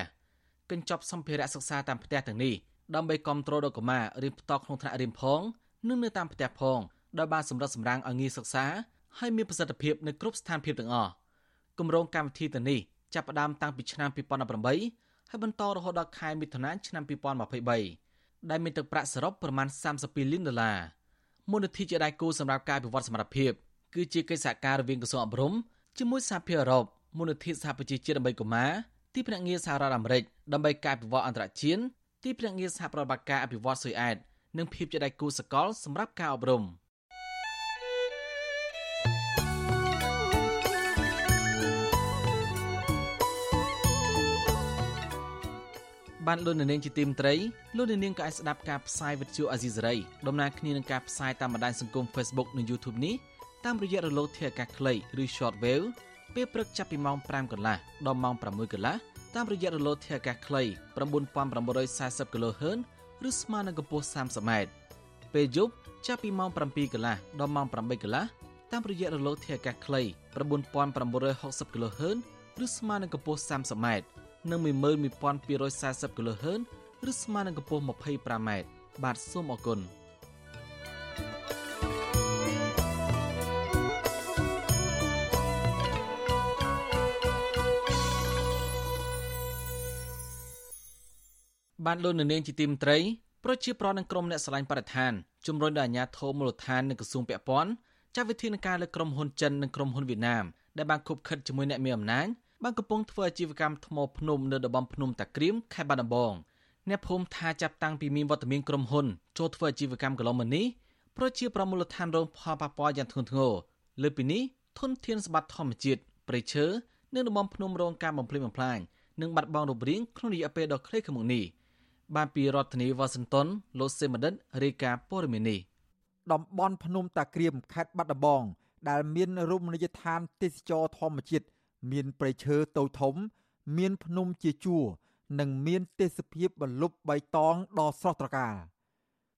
កញ្ចប់សម្ភារៈសិក្សាតាមផ្ទះទាំងនេះដើម្បីគ្រប់គ្រងដល់កុមាររៀនផ្ទាល់ក្នុងថ្នាក់រៀនផងនិងនៅតាមផ្ទះផងដោយបានសម្រិតសម្រាំងឲ្យងាយសិក្សាហើយមានប្រសិទ្ធភាពនៅគ្រប់ស្ថានភាពទាំងអស់គម្រោងកម្មវិធីទាំងនេះ ចាប់ផ្ដើមតាំងពីឆ្នាំ2018ហើយបន្តរហូតដល់ខែមិថុនាឆ្នាំ2023ដែលមានទឹកប្រាក់សរុបប្រមាណ32លានដុល្លារមូលនិធិជាដៃគូសម្រាប់ការអភិវឌ្ឍសមត្ថភាពគឺជាកិច្ចសហការរវាងក្រសួងអប់រំជាមួយសហភាពអឺរ៉ុបមូលនិធិសហប្រជាជាតិដើម្បីកុមារទីភ្នាក់ងារសហរដ្ឋអាមេរិកដើម្បីការអភិវឌ្ឍអន្តរជាតិទីភ្នាក់ងារសហប្រតិបត្តិការអភិវឌ្ឍស៊ុយអែតនិងភាពជាដៃគូសកលសម្រាប់ការអប់រំ។ បានលោកនាងជាទីមត្រីលោកនាងក៏អាចស្ដាប់ការផ្សាយវិទ្យុអាស៊ីសេរីដំណើរគ្នានឹងការផ្សាយតាមបណ្ដាញសង្គម Facebook និង YouTube នេះតាមរយៈរលកធាតុអាកាសខ្លីឬ Shortwave ពេលព្រឹកចាប់ពីម៉ោង5កន្លះដល់ម៉ោង6កន្លះតាមរយៈរលកធាតុអាកាសខ្លី9940 kHz ឬស្មើនឹងកម្ពស់ 30m ពេលយប់ចាប់ពីម៉ោង7កន្លះដល់ម៉ោង8កន្លះតាមរយៈរលកធាតុអាកាសខ្លី9960 kHz ឬស្មើនឹងកម្ពស់ 30m និង11240 kHz ឬស្មើនឹងកម្ពស់ 25m បាទសូមអរគុណបានលោកនៅនាងជាទីមត្រីប្រជាប្រដ្ឋនិងក្រុមអ្នកស្រឡាញ់បរិស្ថានជំរុញដល់អាជ្ញាធរមូលដ្ឋាននិងក្រសួងពាក់ព័ន្ធចាត់វិធានការលើក្រុមហ៊ុនចិននិងក្រុមហ៊ុនវៀតណាមដែលបានខុបខិតជាមួយអ្នកមានអំណាច បានកំពុងធ្វើអាជីវកម្មថ្មភ្នំនៅតំបន់ភ្នំតាក្រៀមខេត្តបាត់ដំបងអ្នកភូមិថាចាប់តាំងពីមានវត្តមានក្រុមហ៊ុនចូលធ្វើអាជីវកម្មកន្លងមកនេះប្រជាប្រមូលដ្ឋានរងផលប៉ះពាល់យ៉ាងធ្ងន់ធ្ងរលើពីនេះធនធានសម្បត្តិធម្មជាតិព្រៃឈើនិងតំបន់ភ្នំរងការបំផ្លិចបំផ្លាញនិងបាត់បង់រូបរាងក្នុងរយៈពេលដ៏ខ្លីខាងមុខនេះបានពីរដ្ឋធានីវ៉ាស៊ីនតោនលោកសេមដិតរាយការណ៍ព័ត៌មាននេះតំបន់ភ្នំតាក្រៀមខេត្តបាត់ដំបងដែលមានរមណីយដ្ឋានទេសចរធម្មជាតិ មានព្រៃឈើតូចធំ មានភ្នំជាជួរនិងមានទេសភាពបន្លប់បៃតងដ៏ស្រស់ត្រកាល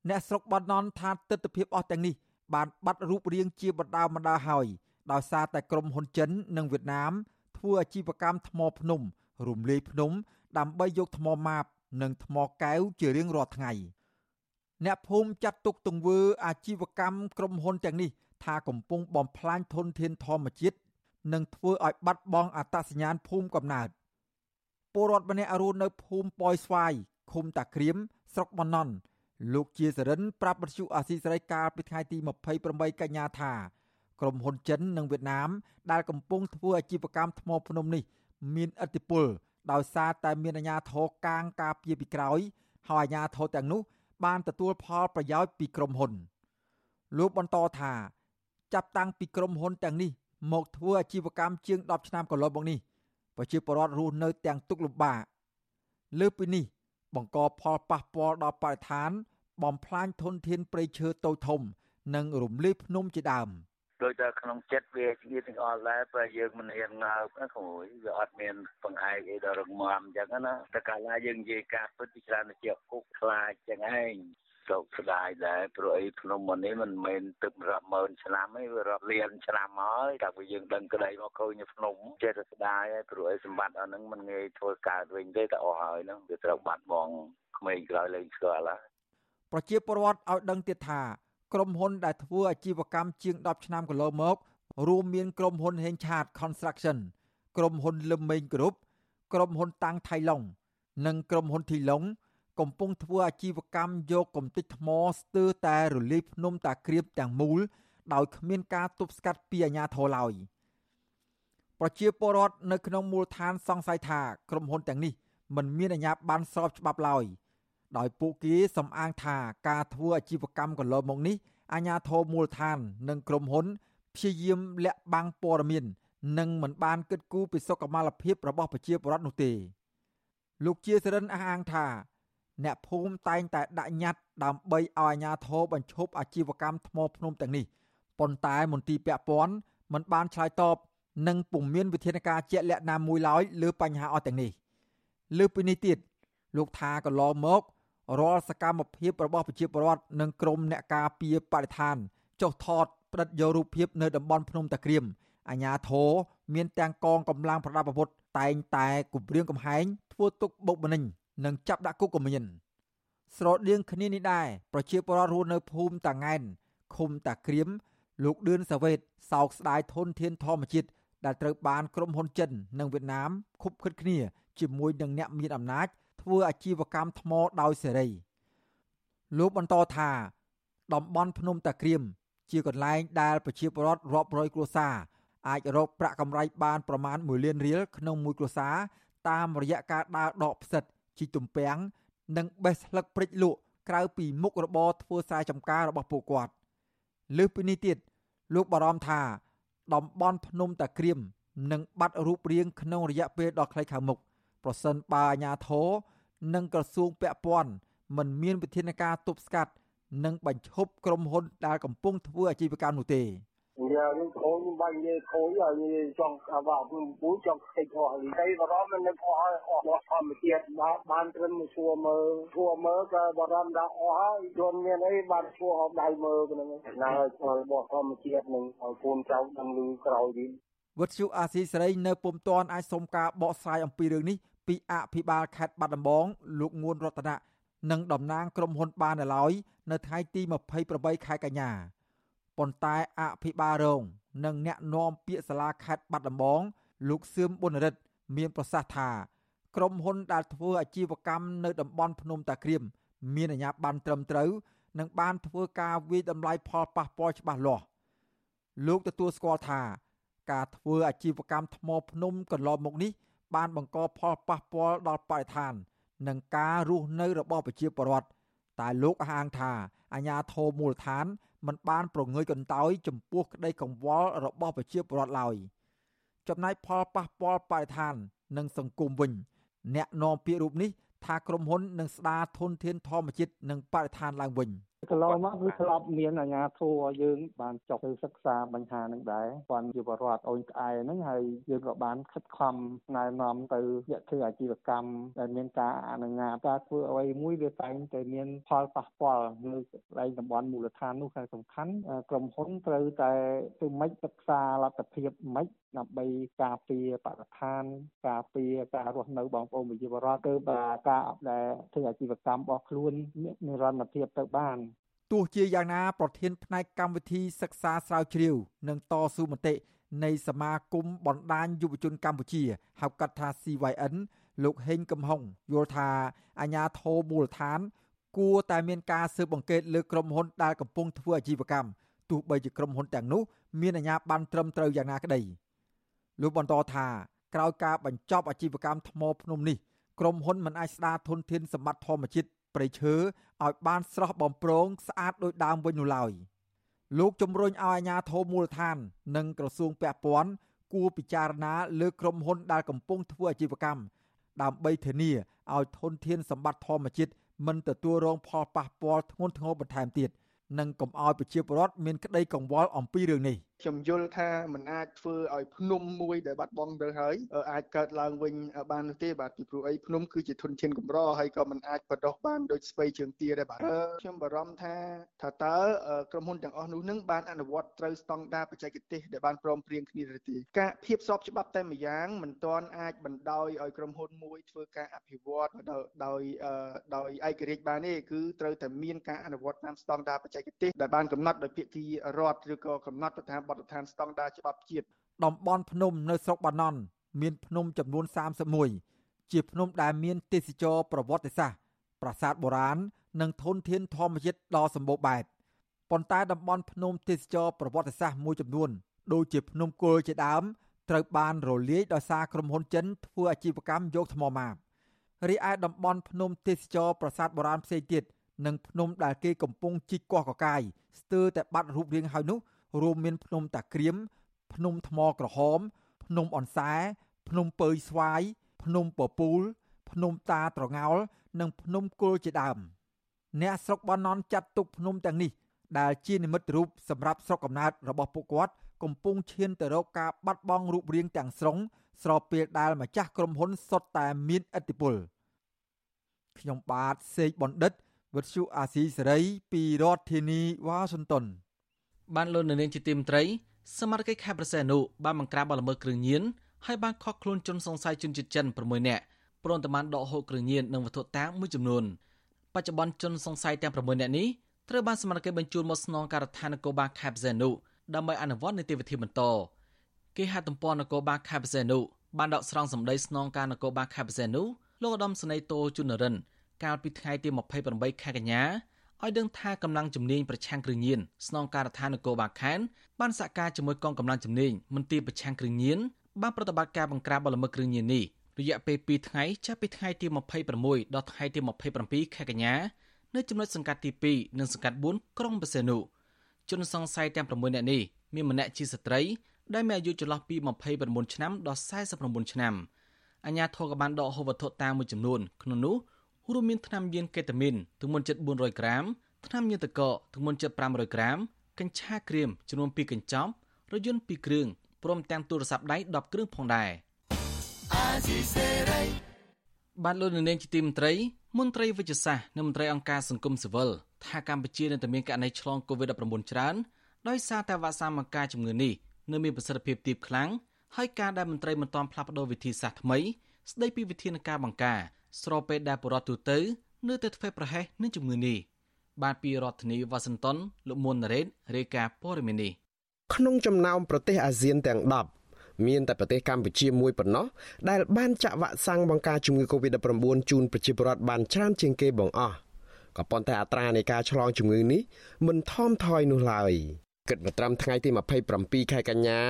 អ្នកស្រុកបាត់ណន់ថាទស្សនភាពអស់ទាំងនេះបានបាត់រូបរាងជាបណ្ដាបណ្ដាហើយដោយសារតែក្រុមហ៊ុនចិននិងវៀតណាមធ្វើអាជីវកម្មថ្មភ្នំរំលាយភ្នំ ដើម្បីយកថ្មម៉ាប និងថ្មកែវជារៀងរាល់ថ្ងៃអ្នកភូមិចាត់ទុកទង្វើអាជីវកម្មក្រុមហ៊ុនទាំងនេះថាកំពុងបំផ្លាញធនធានធម្មជាតិ និងធ្វើឲ្យបាត់បង់អត្តសញ្ញាណភូមិកំណើតពលរដ្ឋម្នាក់រស់នៅភូមិប៉ោយស្វាយឃុំតាក្រៀមស្រុកបណន់លោកជាសរិនប្រាប់បទសុអាស៊ីសេរីកាលពីថ្ងៃទី28កញ្ញាថាក្រុមហ៊ុនចិននិងវៀតណាមដែលកំពុងធ្វើអាជីវកម្មថ្មភ្នំនេះមានឥទ្ធិពលដោយសារតែមានអាជ្ញាធរកាងការពារពីក្រោយហើយអាជ្ញាធរទាំងនោះបានទទួលផលប្រយោជន៍ពីក្រុមហ៊ុន លោកបន្តថា ចាប់តាំងពីក្រុមហ៊ុនទាំងនេះ មកធ្វើអាជីវកម្មជាង10ឆ្នាំកន្លងមកនេះប្រជាពលរដ្ឋរស់នៅទាំងទុក្ខលំបាកលើពីនេះ បង្កផលប៉ះពាល់ដល់បរិស្ថាន បំផ្លាញធនធានព្រៃឈើតូចធំ និងរំលាយភ្នំជាដើមដោយតែក្នុងចិត្តវាជាទាំងអស់ដែរព្រោះយើងមិនហ៊ានងើបណាក្មួយវាអត់មានបង្អែកអីដល់រងមអញ្ចឹងណាតែកាលណាយើងនិយាយការពិតពីច្រើនជាគុកខ្លាចចឹងឯង សោកស្ដាយដែរព្រោះអីភ្នំមុននេះមិនមែនទឹករាប់ម៉ឺនឆ្នាំទេវារាប់លានឆ្នាំហើយតែវាយើងដឹងក្តីមកឃើញភ្នំចេះតែស្ដាយហើយព្រោះអីសម្បត្តិអស់ហ្នឹងមិនងាយធ្វើកើតវិញទេតែអស់ហើយហ្នឹងវាត្រូវបាត់បង់ក្មេងក្រោយលែងស្គាល់ហើយប្រជាពលរដ្ឋឲ្យដឹងទៀតថាក្រុមហ៊ុនដែលធ្វើអាជីវកម្មជាង10ឆ្នាំកន្លងមករួមមានក្រុមហ៊ុនហេងឆាត Construction ក្រុមហ៊ុនលឹមមេងគ្រប់ក្រុមហ៊ុនតាំងថៃឡុងនិងក្រុមហ៊ុនធីឡុង កំពុងធ្វើអាជីវកម្មយកកំទេចថ្មស្ទើរតែរលាយភ្នំតាក្រៀបទាំងមូលដោយគ្មានការទប់ស្កាត់ពីអាជ្ញាធរឡើយប្រជាពលរដ្ឋនៅក្នុងមូលដ្ឋានសង្ស័យថាក្រុមហ៊ុនទាំងនេះមិនមានអាជ្ញាប័ណ្ណស្របច្បាប់ឡើយដោយពួកគេសំអាងថាការធ្វើអាជីវកម្មកន្លងមកនេះអាជ្ញាធរមូលដ្ឋាន និងក្រុមហ៊ុនព្យាយាមលាក់បាំងព័ត៌មាននិងមិនបានគិតគូរពីសុខុមាលភាពរបស់ប្រជាពលរដ្ឋនោះទេលោកជាសរិនអះអាងថា អ្នកភូមិតែងតែដាក់ញត្តិដើម្បីឲ្យអាជ្ញាធរបញ្ឈប់អាជីវកម្មថ្មភ្នំទាំងនេះប៉ុន្តែមន្ទីរពាក់ព័ន្ធមិនបានឆ្លើយតបនិងពុំមានវិធានការជាក់លាក់ណាមួយឡើយលើបញ្ហាអស់ទាំងនេះលើពីនេះទៀតលោកថាកន្លងមករាល់សកម្មភាពរបស់ប្រជាពលរដ្ឋនិងក្រុមអ្នកការពារបរិស្ថានចុះថតផ្តិតយករូបភាពនៅតំបន់ភ្នំតាក្រៀមអាញាធរមានទាំងកងកម្លាំងប្រដាប់អាវុធតែងតែគម្រាមកំហែងធ្វើទុកបុកម្នេញ និងចាប់ដាក់គុកក៏មានស្រដៀងគ្នានេះដែរប្រជាពលរដ្ឋរស់នៅភូមិតាងែនឃុំតាក្រៀមលោកឌឿនសាវ៉េតសោកស្ដាយធនធានធម្មជាតិដែលត្រូវបានក្រុមហ៊ុនចិន និងវៀតណាមខុបខិតគ្នាជាមួយនឹងអ្នកមានអំណាចធ្វើអាជីវកម្មថ្មដោយសេរីលោកបន្តថាតំបន់ភ្នំតាក្រៀមជាកន្លែងដែលប្រជាពលរដ្ឋរាប់រយគ្រួសារអាចរកប្រាក់កម្រៃបានប្រមាណ1លានរៀលក្នុងមួយគ្រួសារតាមរយៈការដើរដកផ្សិត ជីទំពាំងនិងបេះស្លឹកព្រិចលក់ក្រៅពីមុខរបរធ្វើស្រែចម្ការរបស់ពួកគាត់លើសពីនេះទៀតលោកបារម្ភថាតំបន់ភ្នំតាក្រៀមនឹងបាត់រូបរាងក្នុងរយៈពេលដ៏ខ្លីខាងមុខប្រសិនបើអាជ្ញាធរនិងក្រសួងពាក់ព័ន្ធមិនមានវិធានការទប់ស្កាត់និងបញ្ឈប់ក្រុមហ៊ុនដែលកំពុងធ្វើអាជីវកម្មនោះទេ យ៉ានេះខូចបាញ់នេះខូចហើយនេះចង់អាបាពូពូចង់ខ្ទេចអស់នេះតែបរមមិនអស់ហើយអស់របស់ធម្មជាតិបានបានត្រឹមសួរមើលសួរមើលក៏បរមដាក់អស់ហើយយន់មានអីបានសួរអត់ដៃមើលហ្នឹងណាហើយផលរបស់ធម្មជាតិនឹងឲ្យកូនចៅដឹងលឺក្រោយទៀតវត្តជូអាស៊ីសេរីនៅពុំទាន់អាចសុំការបកស្រាយអំពីរឿងនេះពីអភិបាលខេត្តបាត់ដំបងលោកងួនរតនៈនិងតំណាងក្រុមហ៊ុនបាននៅឡើយនៅថ្ងៃទី28ខែកញ្ញា ប៉ុន្តែអភិបាលរង និងអ្នកនាំពាក្យសាលាខេត្តបាត់ដំបង លោកសឿមប៊ុនរិទ្ធមានប្រសាសន៍ថាក្រុមហ៊ុនដែលធ្វើអាជីវកម្មនៅតំបន់ភ្នំតាក្រៀមមានអាជ្ញាប័ណ្ណត្រឹមត្រូវនិងបានធ្វើការវិយតម្លៃផលប៉ះពាល់ច្បាស់លាស់លោកទទួលស្គាល់ថាការធ្វើអាជីវកម្មថ្មភ្នំកន្លងមកនេះ បានបង្កផលប៉ះពាល់ដល់បរិស្ថាន និងការរស់នៅរបស់ប្រជាពលរដ្ឋតែលោកអះអាងថាអាញាធរមូលដ្ឋាន មិនបានប្រងើយកន្តើយចំពោះក្តីកង្វល់របស់ប្រជាពលរដ្ឋឡើយចំណែកផលប៉ះពាល់បរិស្ថាន និងសង្គមវិញ អ្នកនាំពាក្យរូបនេះថាក្រុមហ៊ុននឹងស្ដារធនធានធម្មជាតិនិងបរិស្ថានឡើងវិញ។ កន្លងមកគឺធ្លាប់មានអាជ្ញាធរយើងបានចុះទៅសិក្សាបញ្ហានឹងដែរគាត់ជាបរដ្ឋអូនក្អែហ្នឹងហើយយើងក៏បានខិតខំណែនាំទៅយៈធ្វើអាជីវកម្មដែលមានការអនុញ្ញាតការធ្វើអ្វីមួយវាតែងតែមានផលប៉ះពាល់នៅកន្លែងតំបន់មូលដ្ឋាននោះគឺសំខាន់ក្រុមហ៊ុនត្រូវតែធ្វើម៉េចសិក្សាលទ្ធភាពម៉េច ដើម្បីការពារបរិស្ថានការពារការរស់នៅបងប្អូនប្រជាពលរដ្ឋគឺបើការដែលធ្វើអាជីវកម្មរបស់ខ្លួនមាននិរន្តរភាពទៅបានទោះជាយ៉ាងណាប្រធានផ្នែកកម្មវិធីសិក្សាស្រាវជ្រាវនិងតស៊ូមតិនៃសមាគមបណ្ដាញយុវជនកម្ពុជាហៅកាត់ថា CYN លោកហេងកំហុងយល់ថាអាញាធរមូលដ្ឋាន គួរតែមានការស៊ើបអង្កេតលើក្រុមហ៊ុនដែលកំពុងធ្វើអាជីវកម្មទោះបីជាក្រុមហ៊ុនទាំងនោះមានអាជ្ញាប័ណ្ណត្រឹមត្រូវយ៉ាងណាក្តី លោកបន្តថាក្រោយការបញ្ចប់អាជីវកម្មថ្មភ្នំនេះក្រុមហ៊ុនមិនអាចស្ដារធនធានសម្បត្តិធម្មជាតិព្រៃឈើឲ្យបានស្រស់បំព្រងស្អាតដូចដើមវិញនោះឡើយលោកជំរុញឲ្យអាជ្ញាធរមូលដ្ឋាន និងក្រសួងពាក់ព័ន្ធគួរពិចារណាលើក្រុមហ៊ុនដែលកំពុងធ្វើអាជីវកម្មដើម្បីធានាឲ្យធនធានសម្បត្តិធម្មជាតិមិនទទួលរងផលប៉ះពាល់ធ្ងន់ធ្ងរបន្ថែមទៀតនិងកុំឲ្យប្រជាពលរដ្ឋមានក្តីកង្វល់អំពីរឿងនេះ។ ខ្ញុំយល់ថាมันអាចធ្វើឲ្យភ្នំមួយដែលបាត់បង់ទៅហើយអាចកើតឡើងវិញបាននោះទេបាទពីព្រោះអីភ្នំគឺជាធនធានកម្រហើយក៏มันអាចបដោះបានដូចស្ពៃជើងទាដែរបាទខ្ញុំបារម្ភថាថាតើក្រុមហ៊ុនទាំងអស់នោះនឹងបានអនុវត្តត្រូវស្តង់ដារបច្ចេកទេសដែលបានព្រមព្រៀងគ្នាឬទេការភាពស្របច្បាប់តែម្យ៉ាងមិនទាន់អាចបណ្ដោយឲ្យក្រុមហ៊ុនមួយធ្វើការអភិវឌ្ឍដោយដោយឯករាជ្យបានទេគឺត្រូវតែមានការអនុវត្តតាមស្តង់ដារបច្ចេកទេសដែលបានកំណត់ដោយភាគីរដ្ឋឬក៏កំណត់ទៅតាម បទដ្ឋានស្តង់ដារច្បាប់ជាតិតំបន់ភ្នំនៅស្រុកបាណន់មានភ្នំចំនួន31ជាភ្នំដែលមានទេសចរប្រវត្តិសាស្ត្រប្រាសាទបុរាណនិងធនធានធម្មជាតិដ៏សម្បូរបែបប៉ុន្តែតំបន់ភ្នំទេសចរប្រវត្តិសាស្ត្រមួយចំនួនដូចជាភ្នំគោលជាដើមត្រូវបានរលាយដោយសារក្រុមហ៊ុនចិនធ្វើអាជីវកម្មយកថ្មម៉ាបរីឯតំបន់ភ្នំទេសចរប្រាសាទបុរាណផ្សេងទៀតនិងភ្នំដែលគេកំពុងជីកកោះកកាយស្ទើរតែបាត់រូបរាងហើយនោះ រួមមានភ្នំតាក្រៀមភ្នំថ្មក្រហម ភ្នំអនសែភ្នំពើយស្វាយភ្នំពពូល ភ្នំតាត្រងោល និងភ្នំគុលជាដើម អ្នកស្រុកបាណន់ចាត់ទុកភ្នំទាំងនេះដែលជានិមិត្តរូបសម្រាប់ស្រុកកំណើតរបស់ពួកគាត់ កំពុងឈានទៅរកការបាត់បង់រូបរាងទាំងស្រុងស្របពេលដែលម្ចាស់ក្រុមហ៊ុនសុទ្ធតែមានឥទ្ធិពលខ្ញុំបាទសេកបណ្ឌិតវិទ្យុអាស៊ីសេរីពីរដ្ឋធានីវ៉ាស៊ីនតោន បានលោកនៅនាងជាទីមត្រីសមាជិកខេត្តប្រសេនុបានបង្ក្រាបបលល្មើសគ្រឿងញៀនហើយបានខកខ្លួនជនសង្ស័យជនជាតិចិន6នាក់ព្រមទាំងបានដកហូតគ្រឿងញៀននិងវត្ថុតាងមួយចំនួនបច្ចុប្បន្នជនសង្ស័យទាំង6នាក់នេះត្រូវបានសមាជិកបញ្ជូនមកស្នងការដ្ឋាននគរបាលខេត្តប្រសេនុដើម្បីអនុវត្តនីតិវិធីបន្តគេហទំព័រនគរបាលខេត្តប្រសេនុបានដកស្រង់សម្ដីស្នងការនគរបាលខេត្តប្រសេនុលោកឧត្តមសេនីយ៍តូជុនរិនកាលពីថ្ងៃទី28ខែកញ្ញា ឲ្យដឹងថាកម្លាំងជំនាញប្រឆាំងគ្រឿងញៀនស្នងការដ្ឋាននគរបាលខេត្តបានសហការជាមួយកងកម្លាំងជំនាញមន្ទីរប្រឆាំងគ្រឿងញៀនបានប្រតិបត្តិការបង្ក្រាបបលល្មើសគ្រឿងញៀននេះរយៈពេល2ថ្ងៃចាប់ពីថ្ងៃទី26ដល់ថ្ងៃទី27ខែកញ្ញានៅចំណុចសង្កាត់ទី2និងសង្កាត់4ក្រុងបរសេនុជនសង្ស័យទាំង6នាក់នេះមានម្នាក់ជាស្ត្រីដែលមានអាយុចន្លោះពី29ឆ្នាំដល់49ឆ្នាំអញ្ញាធរក៏បានដកហូតវត្ថុតាមមួយចំនួនក្នុងនោះគ រួមមានថ្នាំញៀនកេតាមីនទម្ងន់ជិត400ក្រាមថ្នាំញៀនតកទម្ងន់ជិត500ក្រាមកញ្ឆាក្រៀមចំនួន2កញ្ចប់រថយន្ត2គ្រឿងព្រមទាំងទូរស័ព្ទដៃ10គ្រឿងផងដែរបានលោកនាងជាទីមន្ត្រីមន្ត្រីវិទ្យាសាស្ត្រនិងមន្ត្រីអង្គការសង្គមស៊ីវិលថាកម្ពុជានៅតែមានករណីឆ្លង COVID-19 ច្រើនដោយសារតែវ៉ាក់សាំងបង្ការជំងឺនេះនៅមានប្រសិទ្ធភាពទាបខ្លាំងហើយការដែលមន្ត្រីមិនទាន់ផ្លាស់ប្តូរវិធីសាស្ត្រថ្មីស្ដីពីវិធានការបង្ការ ស្របពេលដែលបរដ្ឋទូទៅនៅតែធ្វើប្រហែសនឹងជំងឺនេះបានពីរដ្ឋធានីវ៉ាស៊ីនតោនលោកមួនណារ៉េតរាយការណ៍ព័ត៌មាននេះក្នុងចំណោមប្រទេសអាស៊ានទាំង10មានតែប្រទេសកម្ពុជាមួយប៉ុណ្ណោះដែលបានចាក់វ៉ាក់សាំងបង្ការជំងឺ Covid-19 ជូនប្រជាពលរដ្ឋបានច្រើនជាងគេបង្អស់ក៏ប៉ុន្តែអត្រានៃការឆ្លងជំងឺនេះមិនថមថយនោះឡើយគិតមកត្រឹមថ្ងៃទី27ខែកញ្ញា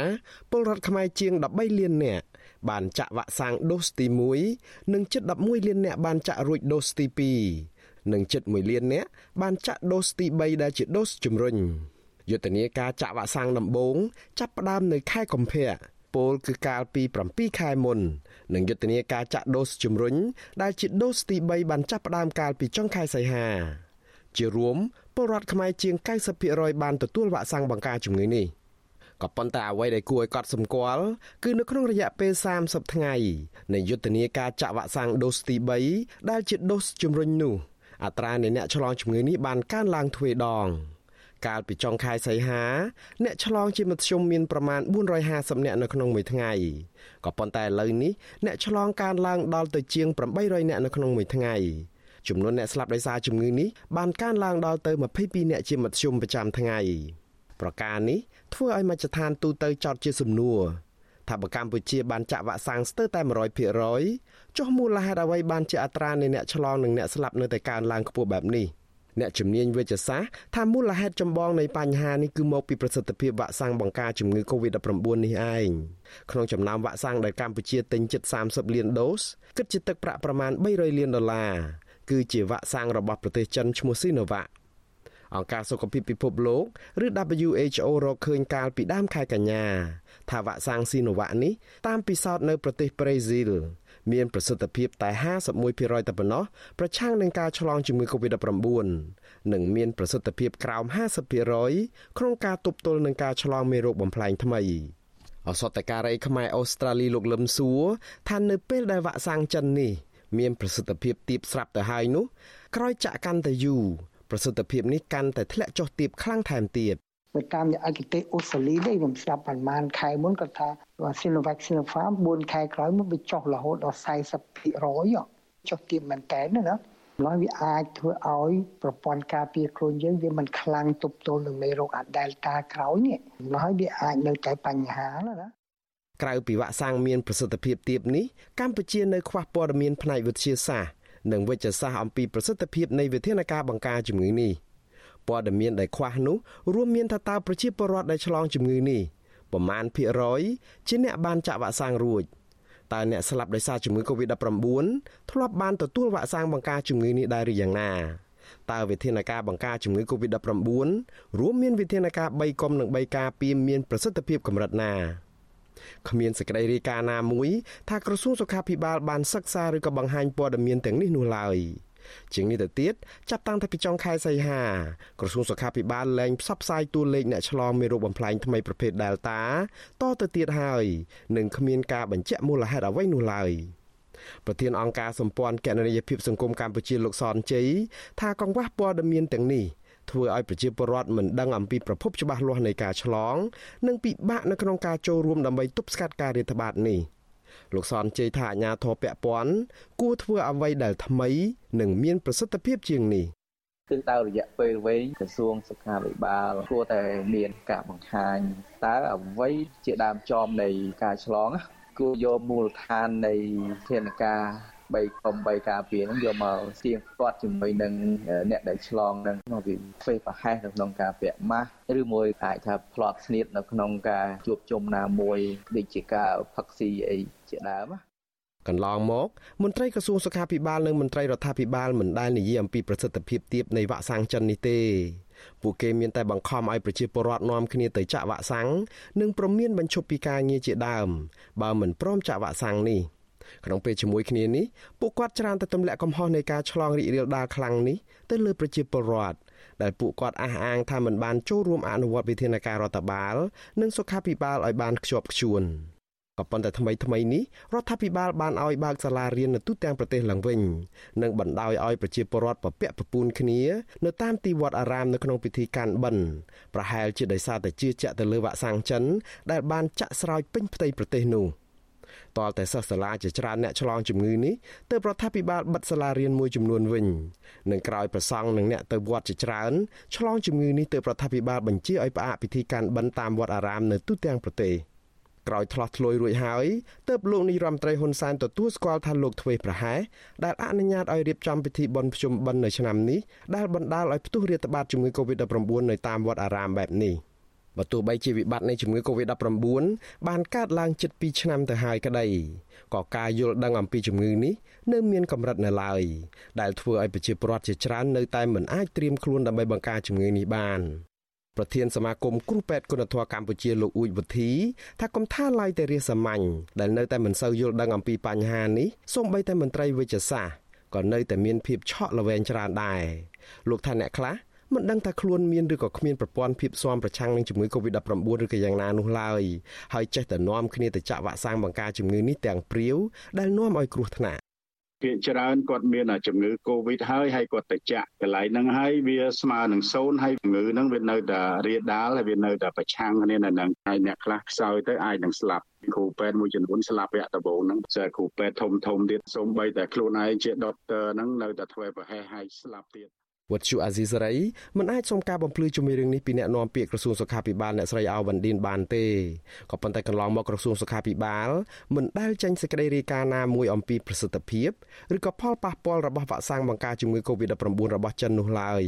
ពលរដ្ឋខ្មែរជាង13លាននាក់ បានចាក់វ៉ាក់សាំងដូសទី1និងជិត11លាននាក់បានចាក់រួចដូសទី2និងជិត1លាននាក់បានចាក់ដូសទី3ដែលជាដូសជំរុញយុទ្ធនាការចាក់វ៉ាក់សាំងដំបូងចាប់ផ្ដើមនៅខែកុម្ភៈពលគឺកាលពី7ខែមុននិងយុទ្ធនាការចាក់ដូសជំរុញដែលជាដូសទី3បានចាប់ផ្ដើមកាលពីចុងខែសីហា ជារួមពលរដ្ឋខ្មែរជាង90%បានទទួលវ៉ាក់សាំងបង្ការជំងឺនេះ ក៏ប៉ុន្តែអ្វីដែលគួរឲ្យកត់សម្គាល់គឺនៅក្នុងរយៈពេល30ថ្ងៃនៃយុទ្ធនាការចាក់វ៉ាក់សាំងដូសទី3ដែលជាដូសជំរុញនោះអត្រានៃអ្នកឆ្លងជំងឺនេះបានកើនឡើងទ្វេដងកាលពីចុងខែសីហាអ្នកឆ្លងជាមធ្យមមានប្រមាណ450នាក់នៅក្នុងមួយថ្ងៃក៏ប៉ុន្តែឥឡូវនេះអ្នកឆ្លងកើនឡើងដល់ទៅជាង800នាក់នៅក្នុងមួយថ្ងៃចំនួនអ្នកស្លាប់ដោយសារជំងឺនេះបានកើនឡើងដល់ទៅ22អ្នកជាមធ្យមប្រចាំថ្ងៃប្រការនេះ ធ្វើឲ្យមជ្ឈដ្ឋានទូទៅចោទជាសំណួរថាបើកម្ពុជាបានចាក់វ៉ាក់សាំងស្ទើរតែ100%ចុះមូលហេតុអ្វីបានជាអត្រានៃអ្នកឆ្លងនិងអ្នកស្លាប់នៅតែកើនឡើងខ្ពស់បែបនេះអ្នកជំនាញវិទ្យាសាស្ត្រថាមូលហេតុចម្បងនៃបញ្ហានេះគឺមកពីប្រសិទ្ធភាពវ៉ាក់សាំងបង្ការជំងឺ Covid-19 នេះឯងក្នុងចំណោមវ៉ាក់សាំងដែលកម្ពុជាទិញជិត30លានដូសគិតជាទឹកប្រាក់ប្រមាណ300លានដុល្លារគឺជាវ៉ាក់សាំងរបស់ប្រទេសចិនឈ្មោះ Sinovac អង្គការសុខភាពពិភពលោកឬ WHO រកឃើញកាលពីដើមខែកញ្ញាថាវ៉ាក់សាំង Sinovac នេះតាមពិសោធន៍នៅប្រទេសប្រេស៊ីលមានប្រសិទ្ធភាពតែ51%តែប៉ុណ្ណោះប្រឆាំងនឹងការឆ្លងជំងឺ Covid-19 និងមានប្រសិទ្ធភាពក្រោម50%ក្នុងការទប់ទល់នឹងការឆ្លងមេរោគបំផ្លែងថ្មីអសតការីខ្មែរអូស្ត្រាលីលោកលឹមសួរថានៅពេលដែលវ៉ាក់សាំងចិននេះ មានប្រសិទ្ធភាពទាបស្រាប់ទៅហើយនោះក្រោយចាក់កាន់តែយូរ ប្រសិទ្ធភាពនេះកាន់តែធ្លាក់ចុះទាបខ្លាំងថែមទៀតទៅតាមឯកទេសអូស្ត្រាលីនេះខ្ញុំស្ដាប់ប្រហែលខែមុនគាត់ថា Sinovac Sinopharm 4ខែក្រោយមកវាចុះរហូតដល់40%ចុះទាបមែនតើណាឡើយវាអាចធ្វើឲ្យប្រព័ន្ធការពារខ្លួនយើងវាមិនខ្លាំងទប់ទល់នឹងមេរោគអា Delta ក្រោយនេះឡើយវាអាចនៅតែបញ្ហាណាក្រៅពីវ៉ាក់សាំងមានប្រសិទ្ធភាពទាបនេះកម្ពុជានៅខ្វះព័ត៌មានផ្នែកវិទ្យាសាស្ត្រ និងវិទ្យាសាស្ត្រអំពីប្រសិទ្ធភាពនៃវិធានការបង្ការជំងឺនេះព័ត៌មានដែលខ្វះនោះរួមមានថាតើប្រជាពលរដ្ឋដែលឆ្លងជំងឺនេះប្រមាណភាគរយជាអ្នកបានចាក់វ៉ាក់សាំងរួចតើអ្នកស្លាប់ដោយសារជំងឺ Covid-19 ធ្លាប់បានទទួលវ៉ាក់សាំងបង្ការជំងឺនេះដែរឬយ៉ាងណាតើវិធានការបង្ការជំងឺ Covid-19 រួមមានវិធានការ3កុំនិង3ការពារមានប្រសិទ្ធភាពកម្រិតណា គ្មានសេចក្តីរាយការណ៍ណាមួយថាក្រសួងសុខាភិបាលបានសិក្សាឬក៏បង្ហាញព័ត៌មានទាំងនេះនោះឡើយជាងនេះទៅទៀតចាប់តាំងពីចុងខែសីហាក្រសួងសុខាភិបាលលែងផ្សព្វផ្សាយតួលេខអ្នកឆ្លងមេរោគបំផ្លែងថ្មីប្រភេទ Delta តទៅទៀតហើយនឹងគ្មានការបញ្ជាក់មូលហេតុអ្វីនោះឡើយប្រធានអង្គការសម្ព័ន្ធគណនេយ្យភាពសង្គមកម្ពុជាលោកសនជ័យថាកង្វះព័ត៌មានទាំងនេះ ធ្វើឲ្យប្រជាពលរដ្ឋមិនដឹងអំពីប្រភពច្បាស់លាស់នៃការឆ្លង និងពិបាកនៅក្នុងការចូលរួមដើម្បីទប់ស្កាត់ការរាតត្បាតនេះលោកសនជ័យថាអាញាធរពពាន់គួរធ្វើអ្វីដែលថ្មី និងមានប្រសិទ្ធភាពជាងនេះគឺតើរយៈពេលវែងក្រសួងសុខាភិបាលគួរតែមានការបង្ហាញតើអ្វីជាដើមចំនៃការឆ្លងគួរយកមូលដ្ឋាននៃធានការ 3កុំ3ការពារហ្នឹងយកមកស្ទៀងផ្ទាត់ជាមួយនឹងអ្នកដែលឆ្លងនឹងមកវាធ្វើប្រហែសនៅក្នុងការពាក់ម៉ាស់ឬមួយអាចថាផ្លត់ស្នៀតនៅក្នុងការជួបជុំណាមួយដូចជាការផឹកស៊ីអីជាដើមណាកន្លងមកមន្ត្រីក្រសួងសុខាភិបាលនិងមន្ត្រីរដ្ឋាភិបាលមិនដែលនិយាយអំពីប្រសិទ្ធភាពទាបនៃវ៉ាក់សាំងចិននេះទេពួកគេមានតែបង្ខំឲ្យប្រជាពលរដ្ឋនាំគ្នាទៅចាក់វ៉ាក់សាំងនិងព្រមានបញ្ឈប់ពីការងារជាដើមបើមិនព្រមចាក់វ៉ាក់សាំងនេះ ក្នុងពេលជាមួយគ្នានេះពួកគាត់ច្រើនតែទម្លាក់កំហុសនៃការឆ្លងរីករាលដាលខ្លាំងនេះទៅលើប្រជាពលរដ្ឋដែលពួកគាត់អះអាងថាមិនបានចូលរួមអនុវត្តវិធានការរដ្ឋបាល និងសុខាភិបាលឲ្យបានខ្ជាប់ខ្ជួនក៏ប៉ុន្តែថ្មីថ្មីនេះរដ្ឋាភិបាលបានឲ្យបើកសាលារៀននៅទូទាំងប្រទេសឡើងវិញនិងបណ្ដោយឲ្យប្រជាពលរដ្ឋពពាក់ពពូនគ្នានៅតាមទីវត្តអារាមនៅក្នុងពិធីកាន់បិណ្ឌប្រហែលជាដោយសារតែជឿជាក់ទៅលើវ៉ាក់សាំងចិនដែលបានចាក់ស្រោចពេញផ្ទៃប្រទេសនោះ។ តលតែសិស្សសាលាជាច្រើនអ្នកឆ្លងជំងឺនេះទើបរដ្ឋាភិបាលបិទសាលារៀនមួយចំនួនវិញនឹងក្រោយប្រសង់និងអ្នកទៅវត្តជាច្រើនឆ្លងជំងឺនេះទើបរដ្ឋាភិបាលបញ្ជាឲ្យផ្អាកពិធីកាន់បិណ្ឌតាមវត្តអារាមនៅទូទាំងប្រទេសក្រោយឆ្លោះឆ្លួយរួចហើយទើបលោកនាយរដ្ឋមន្ត្រីហ៊ុនសែនទទួលស្គាល់ថាលោកធ្វេសប្រហែសដែលអនុញ្ញាតឲ្យរៀបចំពិធីបុណ្យភ្ជុំបិណ្ឌនៅឆ្នាំនេះដែលបណ្ដាលឲ្យផ្ទុះរាតត្បាតជំងឺ Covid-19 នៅតាមវត្តអារាមបែបនេះ។ បើទោះបីជាវិបត្តិនៃជំងឺ Covid-19 បានកើតឡើងជិត2ឆ្នាំទៅហើយក្តីក៏ការយល់ដឹងអំពីជំងឺនេះនៅមានកម្រិតនៅឡើយដែលធ្វើឲ្យប្រជាពលរដ្ឋជាច្រើននៅតែមិនអាចត្រៀមខ្លួនដើម្បីបង្ការជំងឺនេះបានប្រធានសមាគមគ្រូពេទ្យគុណធម៌កម្ពុជាលោកអ៊ូចវុធីថាគំថាឡាយតែរាសាមញ្ញដែលនៅតែមិនសូវយល់ដឹងអំពីបញ្ហានេះសូម្បីតែមន្ត្រីវិទ្យាសាស្ត្រក៏នៅតែមានភាពឆក់ល្វែងច្រើនដែរលោកថាអ្នកខ្លះ មិនដឹងថាខ្លួនមានឬក៏គ្មានប្រព័ន្ធភាពស៊ាំប្រឆាំងនឹងជំងឺ Covid-19 ឬក៏យ៉ាងណានោះឡើយហើយចេះតែនាំគ្នាទៅចាក់វ៉ាក់សាំងបង្ការជំងឺនេះទាំងព្រាវដែលនាំឲ្យគ្រោះថ្នាក់ភាគច្រើនគាត់មានជំងឺ Covid ហើយហើយគាត់ទៅចាក់កន្លែងហ្នឹងហើយវាស្មើនឹងសូន្យហើយជំងឺហ្នឹងវានៅតែរាលដាលហើយវានៅតែប្រឆាំងគ្នានៅហ្នឹងហើយអ្នកខ្លះខ្សោយទៅអាចនឹងស្លាប់គ្រូពេទ្យមួយចំនួនស្លាប់វគ្គដំបូងហ្នឹងតែគ្រូពេទ្យធំធំទៀតសូម្បីតែខ្លួនឯងជាដុតទ័រហ្នឹងនៅតែធ្វើប្រហែសហើយស្លាប់ទៀត វត្តជូអាស៊ីសេរីមិនអាចសុំការបំភ្លឺជំរឿនរឿងនេះពីអ្នកនាំពាក្យក្រសួងសុខាភិបាលអ្នកស្រីអាវវ៉ាន់ឌិនបានទេក៏ប៉ុន្តែកន្លងមកក្រសួងសុខាភិបាលមិនដែលចេញសេចក្តីរាយការណ៍ណាមួយអំពីប្រសិទ្ធភាពឬក៏ផលប៉ះពាល់របស់វ៉ាក់សាំងបង្ការជំងឺ Covid-19 របស់ចិននោះឡើយ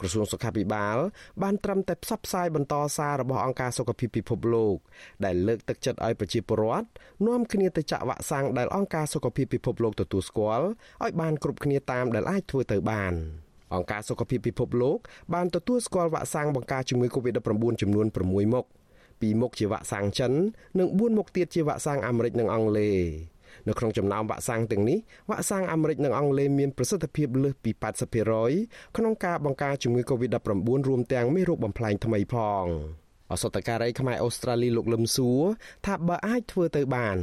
ក្រសួងសុខាភិបាលបានត្រឹមតែផ្សព្វផ្សាយបន្តសាររបស់អង្គការសុខភាពពិភពលោកដែលលើកទឹកចិត្តឲ្យប្រជាពលរដ្ឋនាំគ្នាទៅចាក់វ៉ាក់សាំងដែលអង្គការសុខភាពពិភពលោកទទួលស្គាល់ឲ្យបានគ្រប់គ្នាតាមដែលអាចធ្វើទៅបាន។ អង្គការសុខភាពពិភពលោកបានទទួលស្គាល់វ៉ាក់សាំងបង្ការជំងឺ Covid-19 ចំនួន6មុខ2មុខជាវ៉ាក់សាំងចិននិង4មុខទៀតជាវ៉ាក់សាំងអាមេរិកនិងអង់គ្លេសនៅក្នុងចំណោមវ៉ាក់សាំងទាំងនេះវ៉ាក់សាំងអាមេរិកនិងអង់គ្លេសមានប្រសិទ្ធភាពលើសពី80%ក្នុងការបង្ការជំងឺ Covid-19 រួមទាំងមេរោគបំផ្លែងថ្មីផងអសតការីខ្មែរអូស្ត្រាលីលោកលឹមសួរថាបើអាចធ្វើទៅបាន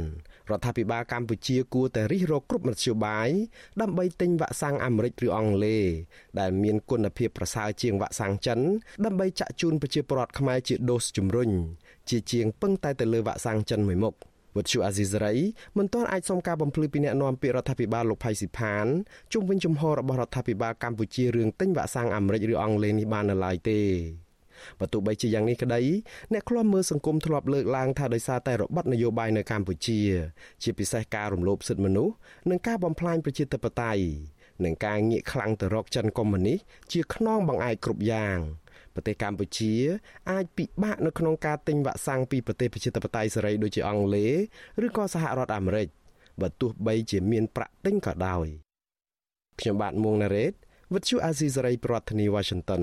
រដ្ឋាភិបាលកម្ពុជាគួរតែរិះរកគ្រប់មធ្យោបាយដើម្បីទិញវ៉ាក់សាំងអាមេរិកឬអង់គ្លេសដែលមានគុណភាពប្រសើរជាងវ៉ាក់សាំងចិនដើម្បីចាក់ជូនប្រជាពលរដ្ឋខ្មែរជាដូសជំរុញជាជាងពឹងតែទៅលើវ៉ាក់សាំងចិនមួយមុខវត្តជូអាស៊ីសេរីមិនទាន់អាចសុំការបំភ្លឺពីអ្នកនាំពាក្យរដ្ឋាភិបាលលោកផៃស៊ីផានជុំវិញជំហររបស់រដ្ឋាភិបាលកម្ពុជារឿងទិញវ៉ាក់សាំងអាមេរិកឬអង់គ្លេសនេះបាននៅឡើយទេ បើទោះបីជាយ៉ាងនេះក្តីអ្នកខ្លំមើលសង្គមធ្លាប់លើកឡើងថាដោយសារតែរបបនយោបាយនៅកម្ពុជា ជាពិសេសការរំលោភសិទ្ធិមនុស្សនិងការបំផ្លាញប្រជាធិបតេយ្យនិងការងាកខ្លាំងទៅរកចិនកុម្មុយនីសជាខ្នងបង្អែកគ្រប់យ៉ាងប្រទេសកម្ពុជាអាចពិបាកនៅក្នុងការទិញវ៉ាក់សាំងពីប្រទេសប្រជាធិបតេយ្យសេរីដូចជាអង់គ្លេសឬក៏សហរដ្ឋអាមេរិកបើទោះបីជាមានប្រាក់ទិញក៏ដោយខ្ញុំបាទមួងណារ៉េត With you Azizi Saray ប្រធានាទី Washington